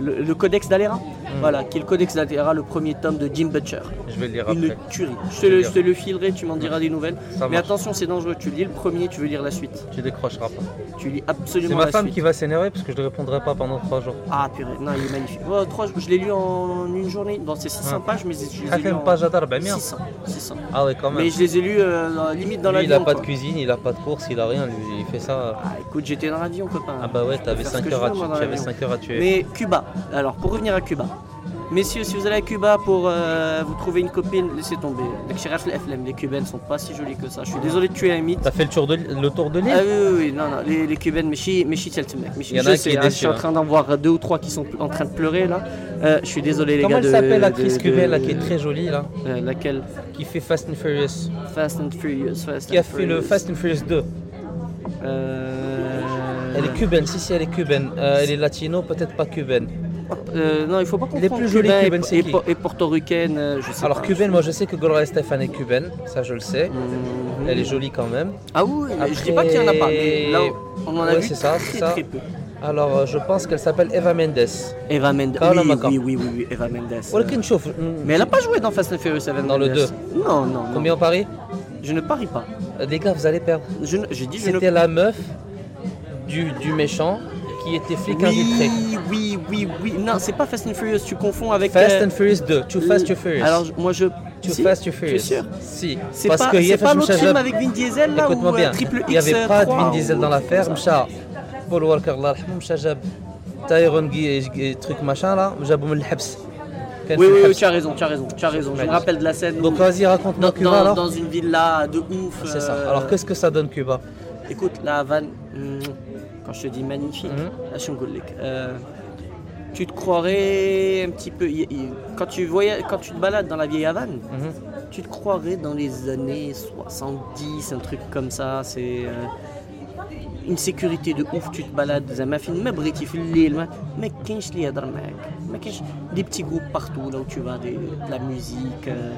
le, le codex d'Alera. Voilà, qui est le codex d'Alera, le premier tome de Jim Butcher. Je vais le lire Une après. tuerie. Je te, le, je te le filerai, tu m'en diras des nouvelles. Ça Mais marche. attention, c'est dangereux. Tu lis le premier, tu veux lire la suite. Tu décrocheras pas. Tu lis C'est absolument ma la femme suite. qui va s'énerver parce que je ne répondrai pas pendant trois jours. Ah purée, non, il est magnifique. Trois, je l'ai lu en une journée. Bon, c'est 600 Ah. pages, mais je les ai Ah, lus en page à darba, bien. 600. 600. Ah ouais, quand même. Mais je les ai lus euh, limite dans Lui, il l'avion. a pas de cuisine, il a pas de course, il a rien. Lui, il fait ça. Ah écoute, j'étais dans l'avion, copain. Ah bah ouais, t'avais faire ce 5 que heures, je à veux, tuer. moi, dans Tu avais l'avion. 5 heures à tuer. Mais Cuba, alors pour revenir à Cuba, messieurs, si vous allez à Cuba pour euh, vous trouver une copine, laissez tomber. Les Chiraf, les FLM, les cubaines sont pas si jolies que ça. Je suis désolé de tuer un mythe. T'as fait le tour de, le tour de l'île Ah oui, oui, oui, non, non, les, les cubaines, mais chi, mais telt, mec. Mais chi- Il y en a je qui je suis en hein. train d'en voir deux ou trois qui sont en train de pleurer là. Euh, je suis désolé les Comment gars. elle de- s'appelle l'actrice cubaine là qui est très jolie là Euh, laquelle Qui fait Fast and Furious Fast and Furious. Fast Qui a fait le. Fast and Furious 2 Euh, Elle est cubaine, si si elle est cubaine. Elle est latino, peut-être pas cubaine. Euh, non, il faut pas confondre. Les plus jolies cubaines, c'est Et portoricaine, euh, je sais Alors, cubaine, moi je sais que Gloria Estefan est cubaine, ça je le sais. Mhm. Elle est jolie quand même. Ah oui, Après... je dis pas qu'il y en a pas, mais là, on en a ouais, vu très, très peu. Alors, euh, je pense qu'elle s'appelle Eva Mendes. Eva Mendes. Oui, oui, oui, oui, Eva Mendes. Mais elle n'a pas joué dans Fast and Furious, Mendes. Dans le 2 Non, non. Combien on parie Je ne parie pas. Les gars, vous allez perdre. C'était la meuf du, méchant qui étaient flics infiltrés. Oui, oui, oui. Non, c'est pas Fast and Furious, tu confonds avec. Fast euh, and Furious 2, Too Fast, Too Furious. Alors, moi je. Too si, Fast, Too Furious. Tu es sûr? Si. C'est Parce pas, que c'est pas l'autre film avec Vin Diesel là ou bien. Euh, triple X. Il n'y avait pas de Vin Diesel dans l'affaire. Mcha, Paul Walker, Allah, Mcha Jab, Tyrone Guy, truc machin là, Jaboum le Habs. Oui, oui, oui, tu as raison, tu as raison, tu as raison. Je me rappelle de la scène. Donc vas-y, raconte-moi Cuba alors. Dans une villa de ouf. Ah, c'est ça. Euh, alors qu'est-ce que ça donne Cuba? Écoute, la Havane. Hmm, quand je te dis magnifique, Mhm. la Chongolek, euh, tu te croirais un petit peu. y- y- Quand tu, voyages, quand tu te balades dans la vieille Havane, Mhm. tu te croirais dans les années 70, un truc comme ça. C'est euh, une sécurité de ouf. Tu te balades, زعما فين ما بغيتي في الليل ما ما كاينش اللي يهضر معاك ما كاينش des petits groupes partout là où tu vas des- de la musique euh,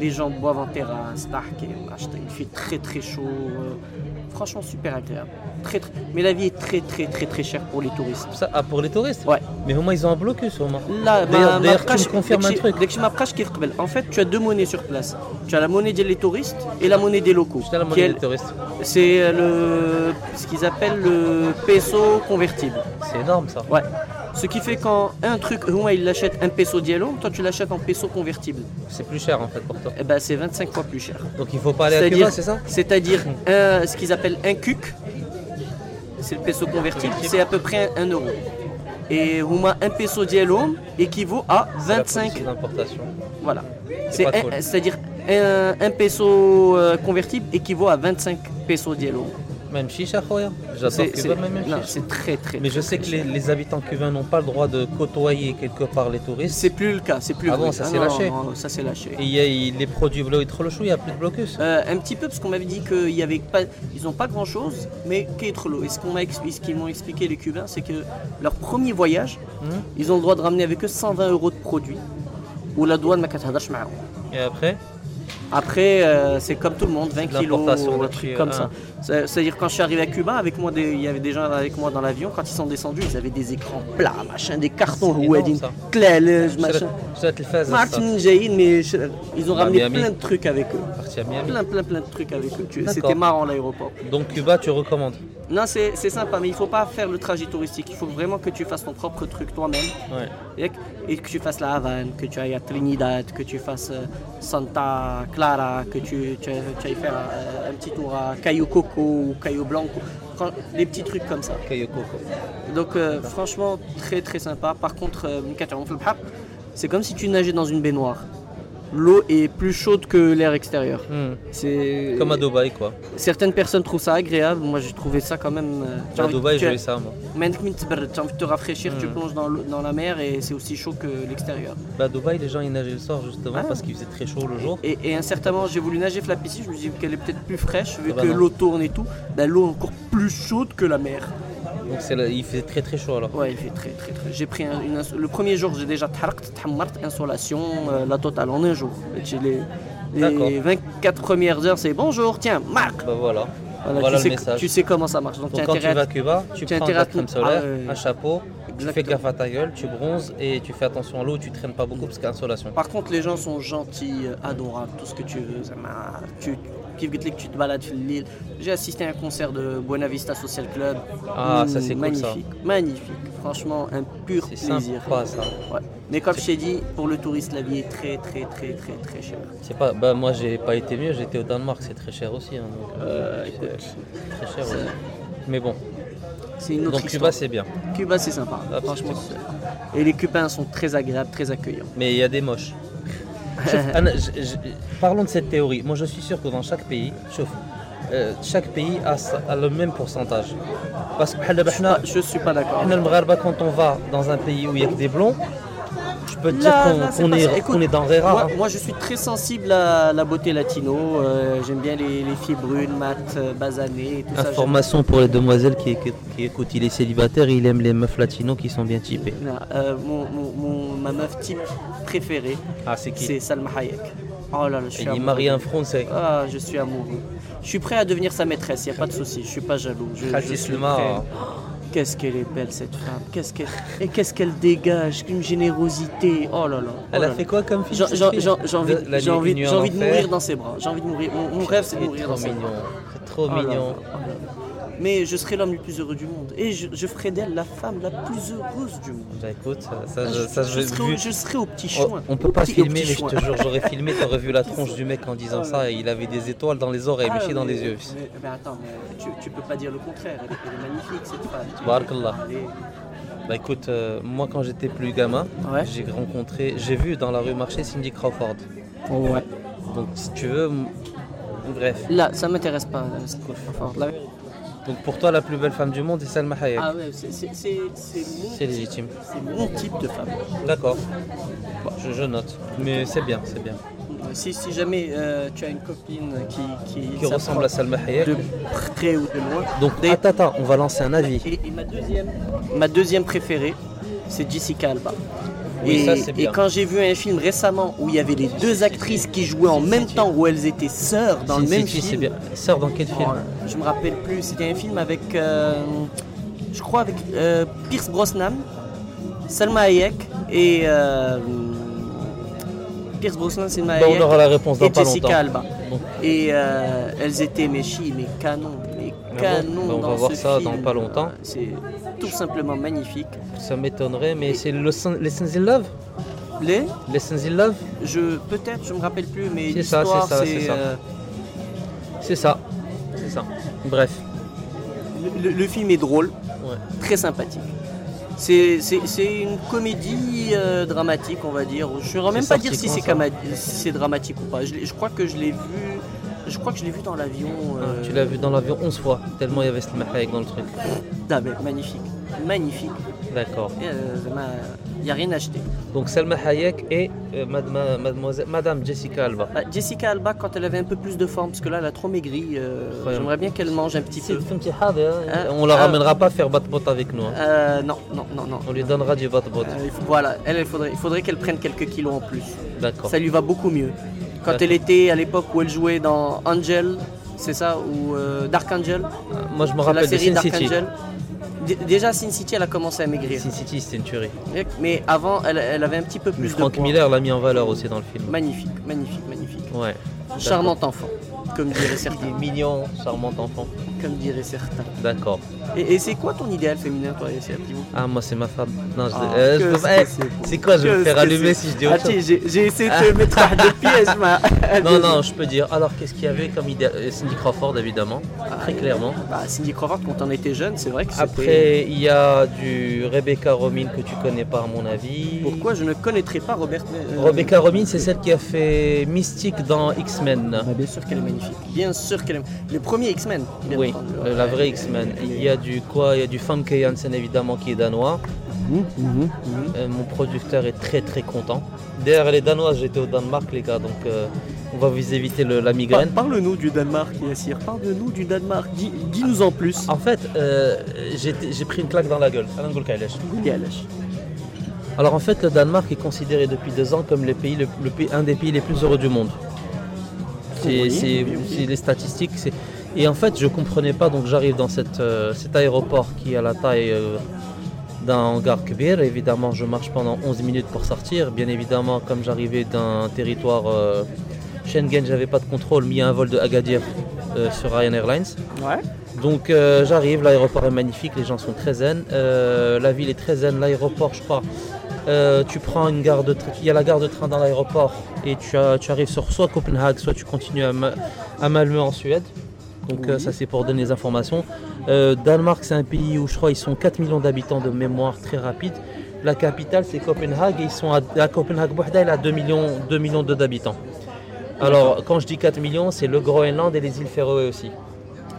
les gens boivent en terrasse تحكي acheter il fait très très chaud euh, franchement super agréable très, très mais la vie est très très très très chère pour les touristes Ça, ah, pour les touristes Ouais. Mais au moins ils ont un blocus moins. Là, D'ailleurs- ma- tu me confirmes un truc. En fait, tu as deux monnaies sur place. Tu as la monnaie des touristes et la monnaie des locaux. À la monnaie est- des touristes. C'est le, ce qu'ils appellent le peso convertible. C'est énorme ça. Ouais. Ce qui fait quand un truc, moi il l'achète un peso diello, toi tu l'achètes en peso convertible. C'est plus cher en fait pour toi. Et ben c'est 25 fois plus cher. Donc il faut pas aller à C'est-à-dire- Cuba, c'est ça? C'est-à-dire ce qu'ils appellent un cuc, c'est le peso convertible, c'est à peu près 1 euro. Et Houma, un peso diello équivaut à C'est la 25 politique d'importation. Voilà. C'est-à-dire un, un peso euh, convertible équivaut à 25 pesos diello. Même chicha, J'adore Cuba, même C'est très, très. Mais je sais que les, habitants cubains n'ont pas le droit de côtoyer quelque part les touristes. C'est plus le cas, c'est plus. Ah ça ah s'est lâché. Ça s'est lâché. Et les produits bleu et il n'y a plus de blocus. Euh, un petit peu parce qu'on m'avait dit qu'il y avait pas, ils n'ont pas grand chose, mais qu'Etrolo. Et ce qu'on m'a ce qu'ils m'ont expliqué les Cubains, c'est que leur premier voyage, hmm. ils ont le droit de ramener avec eux 120 euros de produits. Ou la douane ma Et après? Après, euh, c'est comme tout le monde, 20 kilos, un euh, truc comme ça. C'est-à-dire quand je suis arrivé à Cuba, avec moi, il y avait des gens avec moi dans l'avion. Quand ils sont descendus, ils avaient des écrans plats, machin, des cartons, wedding, clélège, machin. Martin Jain, mais je, ils ont ramené plein de trucs avec eux. Plein, plein, plein de trucs avec eux. C'était marrant l'aéroport. Donc Cuba, tu recommandes non, c'est sympa, mais il ne faut pas faire le trajet touristique. Il faut vraiment que tu fasses ton propre truc toi-même. Et, que tu fasses la Havane, que tu ailles à Trinidad, que tu fasses euh, Santa Clara, que tu, tu, ailles- tu ailles faire un petit tour à Cayo Coco ou Cayo Blanco. Des petits trucs comme ça. Cayo Coco. Donc euh, franchement, très très sympa. Par contre, euh, c'est comme si tu nageais dans une baignoire. L'eau est plus chaude que l'air extérieur. Hmm. C'est Comme à Dubaï quoi. Certaines personnes trouvent ça agréable. Moi, j'ai trouvé ça quand même. euh, À Dubaï, j'ai eu ça moi. Tu as envie de te rafraîchir, tu Mm. plonges dans, la mer et c'est aussi chaud que l'extérieur. Bah, à Dubaï, les gens ils nageaient le soir justement Ah. parce qu'il faisait très chaud le jour. Et, et un certain moment, j'ai voulu nager la piscine, je me suis dit qu'elle est peut-être plus fraîche, vu Ah bah que l'eau tourne et tout. Ben, l'eau est encore plus chaude que la mer. Donc il fait très très chaud alors. Ouais, il fait très très très. J'ai pris une, le premier jour, j'ai déjà tharkt, insolation, euh, la totale en un jour. Les, les 24 premières heures, c'est bonjour, tiens, marque. Bah voilà. Voilà, tu, le sais, message. tu sais comment ça marche. Donc, Donc quand tu vas à Cuba, tu prends ta crème solaire, ah un chapeau, tu fais gaffe à ta gueule, tu bronzes et tu fais attention à l'eau, tu traînes pas beaucoup parce qu'il y a insolation. Par contre, les gens sont gentils, euh, adorables, tout ce que tu veux. Ça tu, كيف قلت لك, tu te balades في الليل. J'ai assisté à un concert de Buena Vista Social Club. Ah, Mm, ça, c'est cool, ça. magnifique, magnifique. Franchement, un pur C'est plaisir. sympa ça. Ouais. Mais comme je t'ai dit, pour le touriste, la vie est très, très, très, très, très chère. C'est pas, bah moi j'ai pas été mieux, j'étais au Danemark, c'est très cher aussi. hein, donc, euh, Euh, c'est écoute, très cher. c'est- ouais. Mais bon, C'est une autre donc histoire. Cuba c'est bien. Cuba, c'est sympa. Ah, Franchement, c'est- Et les Cubains sont très agréables, très accueillants. Mais il y a des moches. Parlons de cette théorie. Moi, je suis sûr que dans chaque pays, euh, chaque pays a, le même pourcentage. Parce que je ne suis pas, d'accord. Quand on va dans un pays où il y a que des blonds, peux te dire Là, qu'on est, ça. Est rare. Moi, hein. moi, je suis très sensible à la beauté latino. euh, J'aime bien les, les filles brunes, mates, euh, basanées, tout ça. Information pour les demoiselles qui, qui, qui écoutent, il est célibataire et il aime les meufs latinos qui sont bien typées. Non, euh, mon, mon- mon- ma meuf type préférée, Ah, c'est Salma Hayek. Oh là là, je suis Il est marié un français. Ah, je suis amoureux. Je suis prêt à devenir sa maîtresse, il n'y a pas de souci. Je suis pas jaloux. Je, je suis prêt. Qu'est-ce qu'elle est belle cette femme. Qu'est-ce qu'elle et qu'est-ce qu'elle dégage, une générosité. Oh là là. oh Elle là a là. fait quoi comme film J'ai envie, j'ai de mourir dans ses bras. J'ai envie de mourir. Mon, mon rêve, c'est de mourir dans ses mignon. bras. C'est trop Oh là, mignon. oh là là. Mais je serai l'homme le plus heureux du monde. Et je, je ferai d'elle la femme la plus heureuse du monde. Bah écoute, ça, ça, Ah, je, ça, je, je- serai, au- vu- je serai au petit Oh, chouin. on peut Au pas petit- au filmer, mais je te jure, j'aurais filmé, t'aurais vu la tronche du mec en disant ça et il avait des étoiles dans les oreilles, Ah, Michi dans mais- les yeux. Mais, mais attends, mais tu, tu peux pas dire le contraire. Elle est, elle est magnifique cette femme. Barakallah. Bah écoute, euh, moi quand j'étais plus gamin, Ouais. j'ai rencontré, j'ai vu dans la rue marcher Cindy Crawford. Ouais. Donc si tu veux, bref. Là, ça m'intéresse pas. trop fort. Là- Donc pour toi, la plus belle femme du monde est Salma Hayek. Ah ouais, c'est légitime. c'est mon type de femme. D'accord. Bon, je, je note. Mais c'est bien, c'est bien. Si, si jamais euh, tu as une copine qui, qui, Qui ressemble à Salma Hayek. de près ou de loin. Donc Des- attends, attends, on va lancer un avis. Et, et ma, deuxième, ma deuxième préférée, c'est Jessica Alba. Oui, et, ça, c'est et bien. quand j'ai vu un film récemment où il y avait les deux actrices qui jouaient en même temps, où elles étaient sœurs dans le même film, bien. Sœur dans quel film Oh, je me rappelle plus, c'était un film avec, euh, je crois avec euh, Pierce Brosnan, Salma Hayek et euh, Pierce Brosnan, Salma Bah, Hayek on aura la réponse dans et pas Jessica longtemps. Alba. Bon. Et elles étaient mais chi, mais canon, mais bon, canon bah, on va voir ce ça film. dans pas longtemps. C'est tout simplement magnifique. Ça m'étonnerait, mais c'est le Sen- Lessons in Love? Les, Lessons in Love? Je peut-être, je me rappelle plus, mais C'est ça, c'est ça, c'est ça. euh, C'est ça. C'est ça. Bref. le, le film est drôle, Ouais. très sympathique. C'est une comédie euh, dramatique, on va dire. Je ne saurais même pas dire si c'est si dramatique ou pas. Je crois que je l'ai vu. Je crois que je l'ai vu dans l'avion. euh, Tu l'as vu dans l'avion 11 fois, tellement il y avait Salma Hayek dans le truc. ah, mais magnifique, magnifique. D'accord. Il n'y a rien à acheter. Donc Salma Hayek et euh, mademoiselle, Madame Jessica Alba. Ah, Jessica Alba, quand elle avait un peu plus de forme, parce que là, elle a trop maigri. euh. J'aimerais bien qu'elle mange un petit peu. hein. On la Ah. ramènera pas faire bat-bot avec nous. hein. Euh, non, non, non, non. On lui donnera du bat-bot. Euh, voilà, elle, il faudrait, il faudrait qu'elle prenne quelques kilos en plus. D'accord. Ça lui va beaucoup mieux. Quand elle était à l'époque où elle jouait dans Angel, c'est ça, ou euh, Dark Angel, Moi je me la rappelle de série Sin Dark City. Angel. D- Déjà, Sin City, elle a commencé à maigrir. Sin City c'était une tuerie. Mais avant, elle, elle avait un petit peu plus de Frank. Miller l'a mis en valeur aussi dans le film. Magnifique, magnifique, magnifique. Ouais. Charmant enfant, comme diraient certains. mignon, charmant enfant. Comme diraient certains. D'accord. Et, et c'est quoi ton idéal féminin, toi, Yassir Ah moi c'est ma femme. Non, je- Ah, euh, je que peux pas- c'est eh, c'est quoi Je vais me faire allumer si je dis autre Ah, chose. j'ai essayé de te mettre de piège, ma. Non, non, je peux dire. Alors, qu'est-ce qu'il y avait comme idée Euh, Cindy Crawford, évidemment, très clairement. Bah, Cindy Crawford, quand on était jeune, c'est vrai que. Après, il y a du Rebecca Romijn que tu connais pas, à mon avis. Pourquoi je ne connaîtrais pas Robert... euh, Rebecca Romijn, c'est celle qui a fait Mystique dans X-Men. Bah, bien sûr qu'elle est magnifique. Bien sûr qu'elle est... Le premier X-Men. Oui, euh, la vraie X-Men. Il y a du quoi? Il y a du Famke Janssen, évidemment, qui est danois. Mhm, mhm, mhm. Euh, mon producteur est très très content. D'ailleurs, elle est danoise, j'étais au Danemark, les gars, donc euh, on va vous éviter le- la Par- migraine. Parle-nous du Danemark, Yassir. Parle-nous du Danemark. Dis- Dis-nous en plus. En fait, euh, j'ai pris une claque dans la gueule. Alors en fait, le Danemark est considéré depuis deux ans comme le pays, le, le pays- un des pays les plus heureux du monde. C'est les statistiques. Et en fait, je comprenais pas, donc j'arrive dans cette, euh, cet aéroport qui a la taille euh, d'un hangar Kbir. Évidemment, je marche pendant 11 minutes pour sortir. Bien évidemment, comme j'arrivais d'un territoire euh, Schengen, j'avais pas de contrôle, mais il y a un vol de Agadir euh, sur Ryan Airlines. Ouais. Donc j'arrive, l'aéroport est magnifique, les gens sont très zen. La ville est très zen, l'aéroport, je crois. Euh, tu prends une gare de train, il y a la gare de train dans l'aéroport et tu, as- tu arrives sur soit Copenhague, soit tu continues à, Ma- à Malmö en Suède. Donc euh, ça c'est pour donner les informations. Euh, Danemark c'est un pays où je crois ils sont 4 millions d'habitants de mémoire très rapide. La capitale c'est Copenhague et ils sont à, à Copenhague Bouhda, elle a 2 millions, 2 millions d'habitants. Alors quand je dis 4 millions c'est le Groenland et les îles Féroé aussi.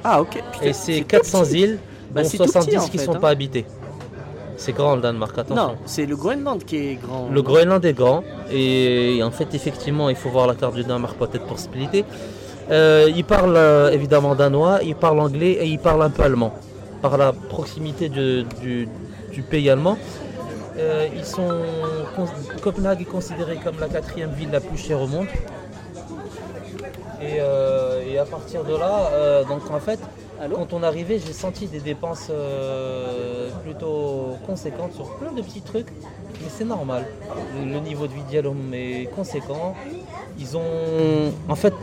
Ah, ok. Putain, Et c'est tout 400 petit. îles, Bah, dont c'est tout petit, 70 en qui fait, sont hein. pas habitées. C'est grand le Danemark, attention. Non, c'est le Groenland qui est grand. Le Groenland est grand et en fait effectivement il faut voir la carte du Danemark peut-être pour splitter. Euh, il parle euh, évidemment danois, il parle anglais et il parle un peu allemand. Par la proximité de- du, du pays allemand, Euh, ils sont, Copenhague est considérée comme la quatrième ville la plus chère au monde. Et, euh, et à partir de là, donc en fait, Quand on arrivait, j'ai senti des dépenses euh, plutôt conséquentes sur plein de petits trucs, mais c'est normal. Le, le niveau de vie d'Yalom est conséquent. Ils ont, en fait,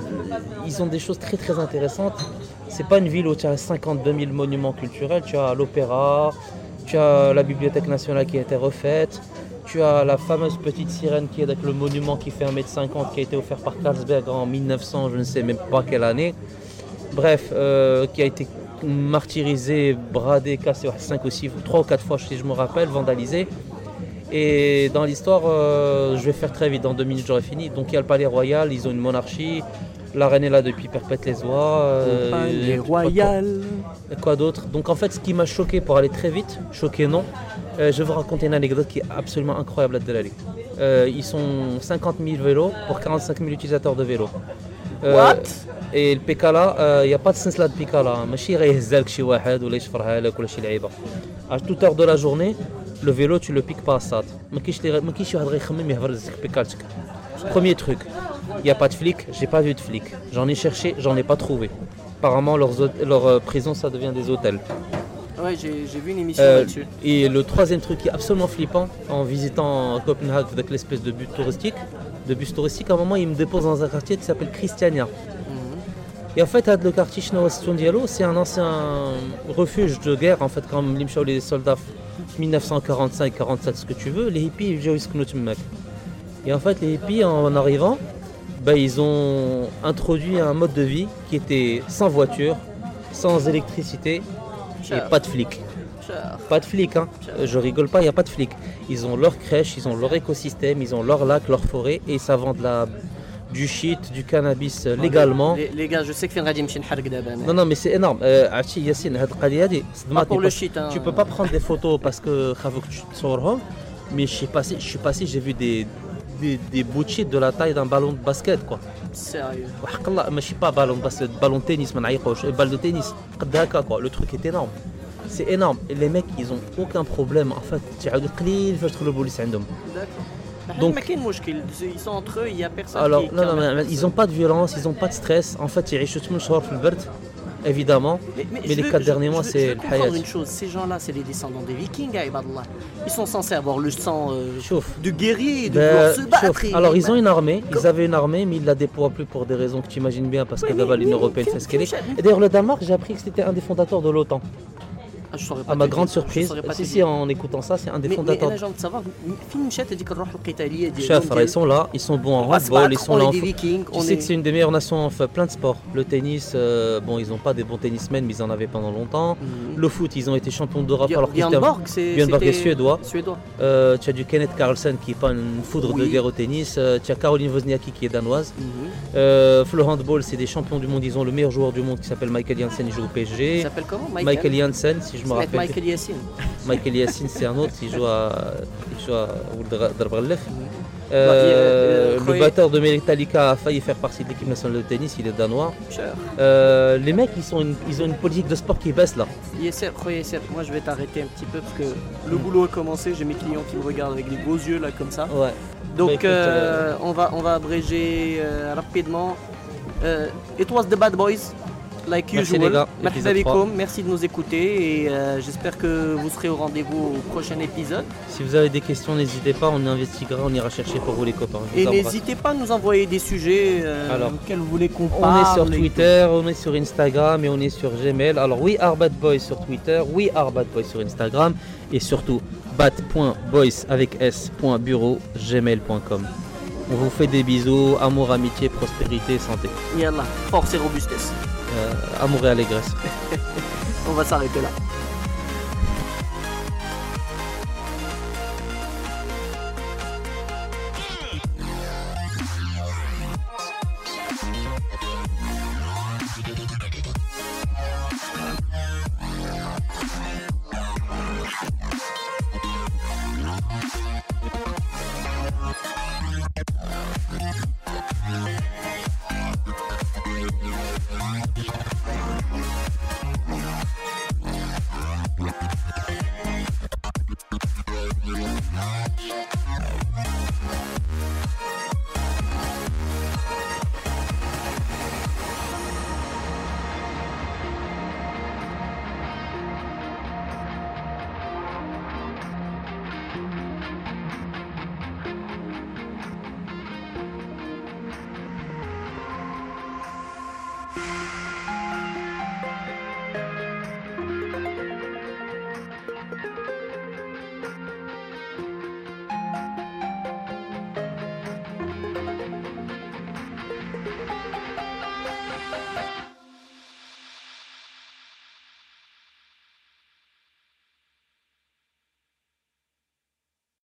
ils ont des choses très très intéressantes. C'est pas une ville où tu as 52 000 monuments culturels. Tu as l'opéra, tu as la bibliothèque nationale qui a été refaite. Tu as la fameuse petite sirène qui est avec le monument qui fait 1m50 qui a été offert par Carlsberg en 1900, je ne sais même pas quelle année. Bref, euh, qui a été martyrisé, bradé, cassé 5 ou 6, 3 ou 4 fois si je me rappelle, vandalisé. Et dans l'histoire, euh, je vais faire très vite, dans deux minutes j'aurai fini. Donc il y a le palais royal, ils ont une monarchie, la reine est là depuis perpète les oies. euh, Palais et- royal. Quoi d'autre? Donc en fait, ce qui m'a choqué pour aller très vite, choqué non, euh, je vais vous raconter une anecdote qui est absolument incroyable à Delali. Ils sont 50 000 vélos pour 45 000 utilisateurs de vélos. Euh, What Et le Pekala, il n'y a pas de سلسلة Pekala. ماشي غيهزلك شي واحد ولا يشفرها لك ولا شي لعيبة. À toute heure de la journée, le vélo tu le piques pas à SAT. ما كاينش اللي غ- ما كاينش شي واحد غيخمم يهبرزك بيكالتك. Premier truc, il n'y a pas de flic, j'ai pas vu de flic. J'en ai cherché, j'en ai pas trouvé. Apparemment, leurs, hôte- leurs euh, prisons, ça devient des hôtels. Ouais, j'ai j'ai vu une émission Euh, là-dessus. et le troisième truc qui est absolument flippant, en visitant Copenhague avec l'espèce de but touristique, de bus touristique, à un moment, il me dépose dans un quartier qui s'appelle Christiania. Et en fait, le quartier Diallo, c'est un ancien refuge de guerre, en fait, comme les les soldats 1945, 47, ce que tu veux, les hippies, ils Tmmek. Et en fait, les hippies, en, arrivant, ben, ils ont introduit un mode de vie qui était sans voiture, sans électricité et pas de flics. Pas de flics, hein. Euh, je rigole pas, il n'y a pas de flics. Ils ont leur crèche, ils ont leur écosystème, ils ont leur lac, leur forêt et ça vend du shit, du cannabis euh, légalement. Les, gars, je sais que Fenradim hein. Non, non, mais c'est énorme. Euh, Achi Yassine, pas pour le shit. Hein. Tu peux pas prendre des photos parce que tu mais je suis passé, je suis passé, j'ai vu des, des, bouts de shit de la taille d'un ballon de basket, quoi. Sérieux. Je suis pas, ballon de basket, ballon de tennis, balle de tennis. Le truc est énorme. C'est énorme. Et les mecs ils ont aucun problème en fait. تعاود قليل فاش تدخل البوليس عندهم. D'accord. Donc- ما كاين مشكل ils sont entre eux il y a personne Alors, qui non, non, qui- mais ils ont pas de violence, ils ont pas de stress. En fait, ils يعيشوا 8 شهور في البرد évidemment. Mais je les veux- quatre je- derniers mois, je veux- c'est je veux le comprendre hayat. une chose, ces gens-là, c'est les descendants des Vikings, à Ibadallah. Ils sont censés avoir le sang euh, شوف de guerrier, de Ben, vouloir se chauffe. battre. et- Alors ils ont une armée, ils avaient une armée mais ils la déploient plus pour des raisons que tu imagines bien parce Oui, que mais- d'abord l'Union mais- européenne fait ce qu'elle est. mais- Et d'ailleurs le Danemark j'ai appris que c'était un des fondateurs de l'OTAN. À ma grande surprise, si, en écoutant ça, c'est un des fonds d'attente. Mais Chef, ils sont là, ils sont bons en handball, ils sont là. On sait que c'est une des meilleures nations en plein de sports. Le tennis, euh, bon, ils n'ont pas des bons tennismen, mais ils en avaient pendant longtemps. Le foot, ils ont été champions d'Europe alors qu'ils étaient. Björnborg est suédois. Suédois. Euh, tu as du Kenneth Carlsen qui n'est pas une foudre de guerre au tennis. Euh, tu as Caroline Wozniacki qui est danoise. Le handball, c'est des champions du monde. Ils ont le meilleur joueur du monde qui s'appelle Michael Janssen, il joue au PSG. Il s'appelle comment? Michael Janssen, si je me C'est rappelle. Michael Yassine. Michael Yassine, c'est un autre, il joue à, il joue à Euh, euh, le batteur de Metallica a failli faire partie de l'équipe nationale de tennis, il est danois. Euh, les mecs, ils, sont une- ils ont une politique de sport qui baisse là. Moi je vais t'arrêter un petit peu parce que le boulot a commencé, j'ai mes clients qui me regardent avec des gros yeux là comme ça. Ouais. Donc écoute, euh, on, va, on va abréger rapidement. It was the bad boys? Like Merci usual. les gars, Merci de nous écouter et euh, j'espère que vous serez au rendez-vous au prochain épisode. Si vous avez des questions, n'hésitez pas, on investiguera, on ira chercher pour vous les copains. Et n'hésitez pas à nous envoyer des sujets euh, Alors, auxquels vous voulez qu'on On parle. est sur Twitter, on est sur Instagram et on est sur Gmail. Alors oui, Boys sur Twitter, oui, Boys sur Instagram et surtout bat.boys avec s.bureau gmail.com. On vous fait des bisous, amour, amitié, prospérité, santé. Yallah, force et robustesse. Euh, amour et allégresse. On va s'arrêter là.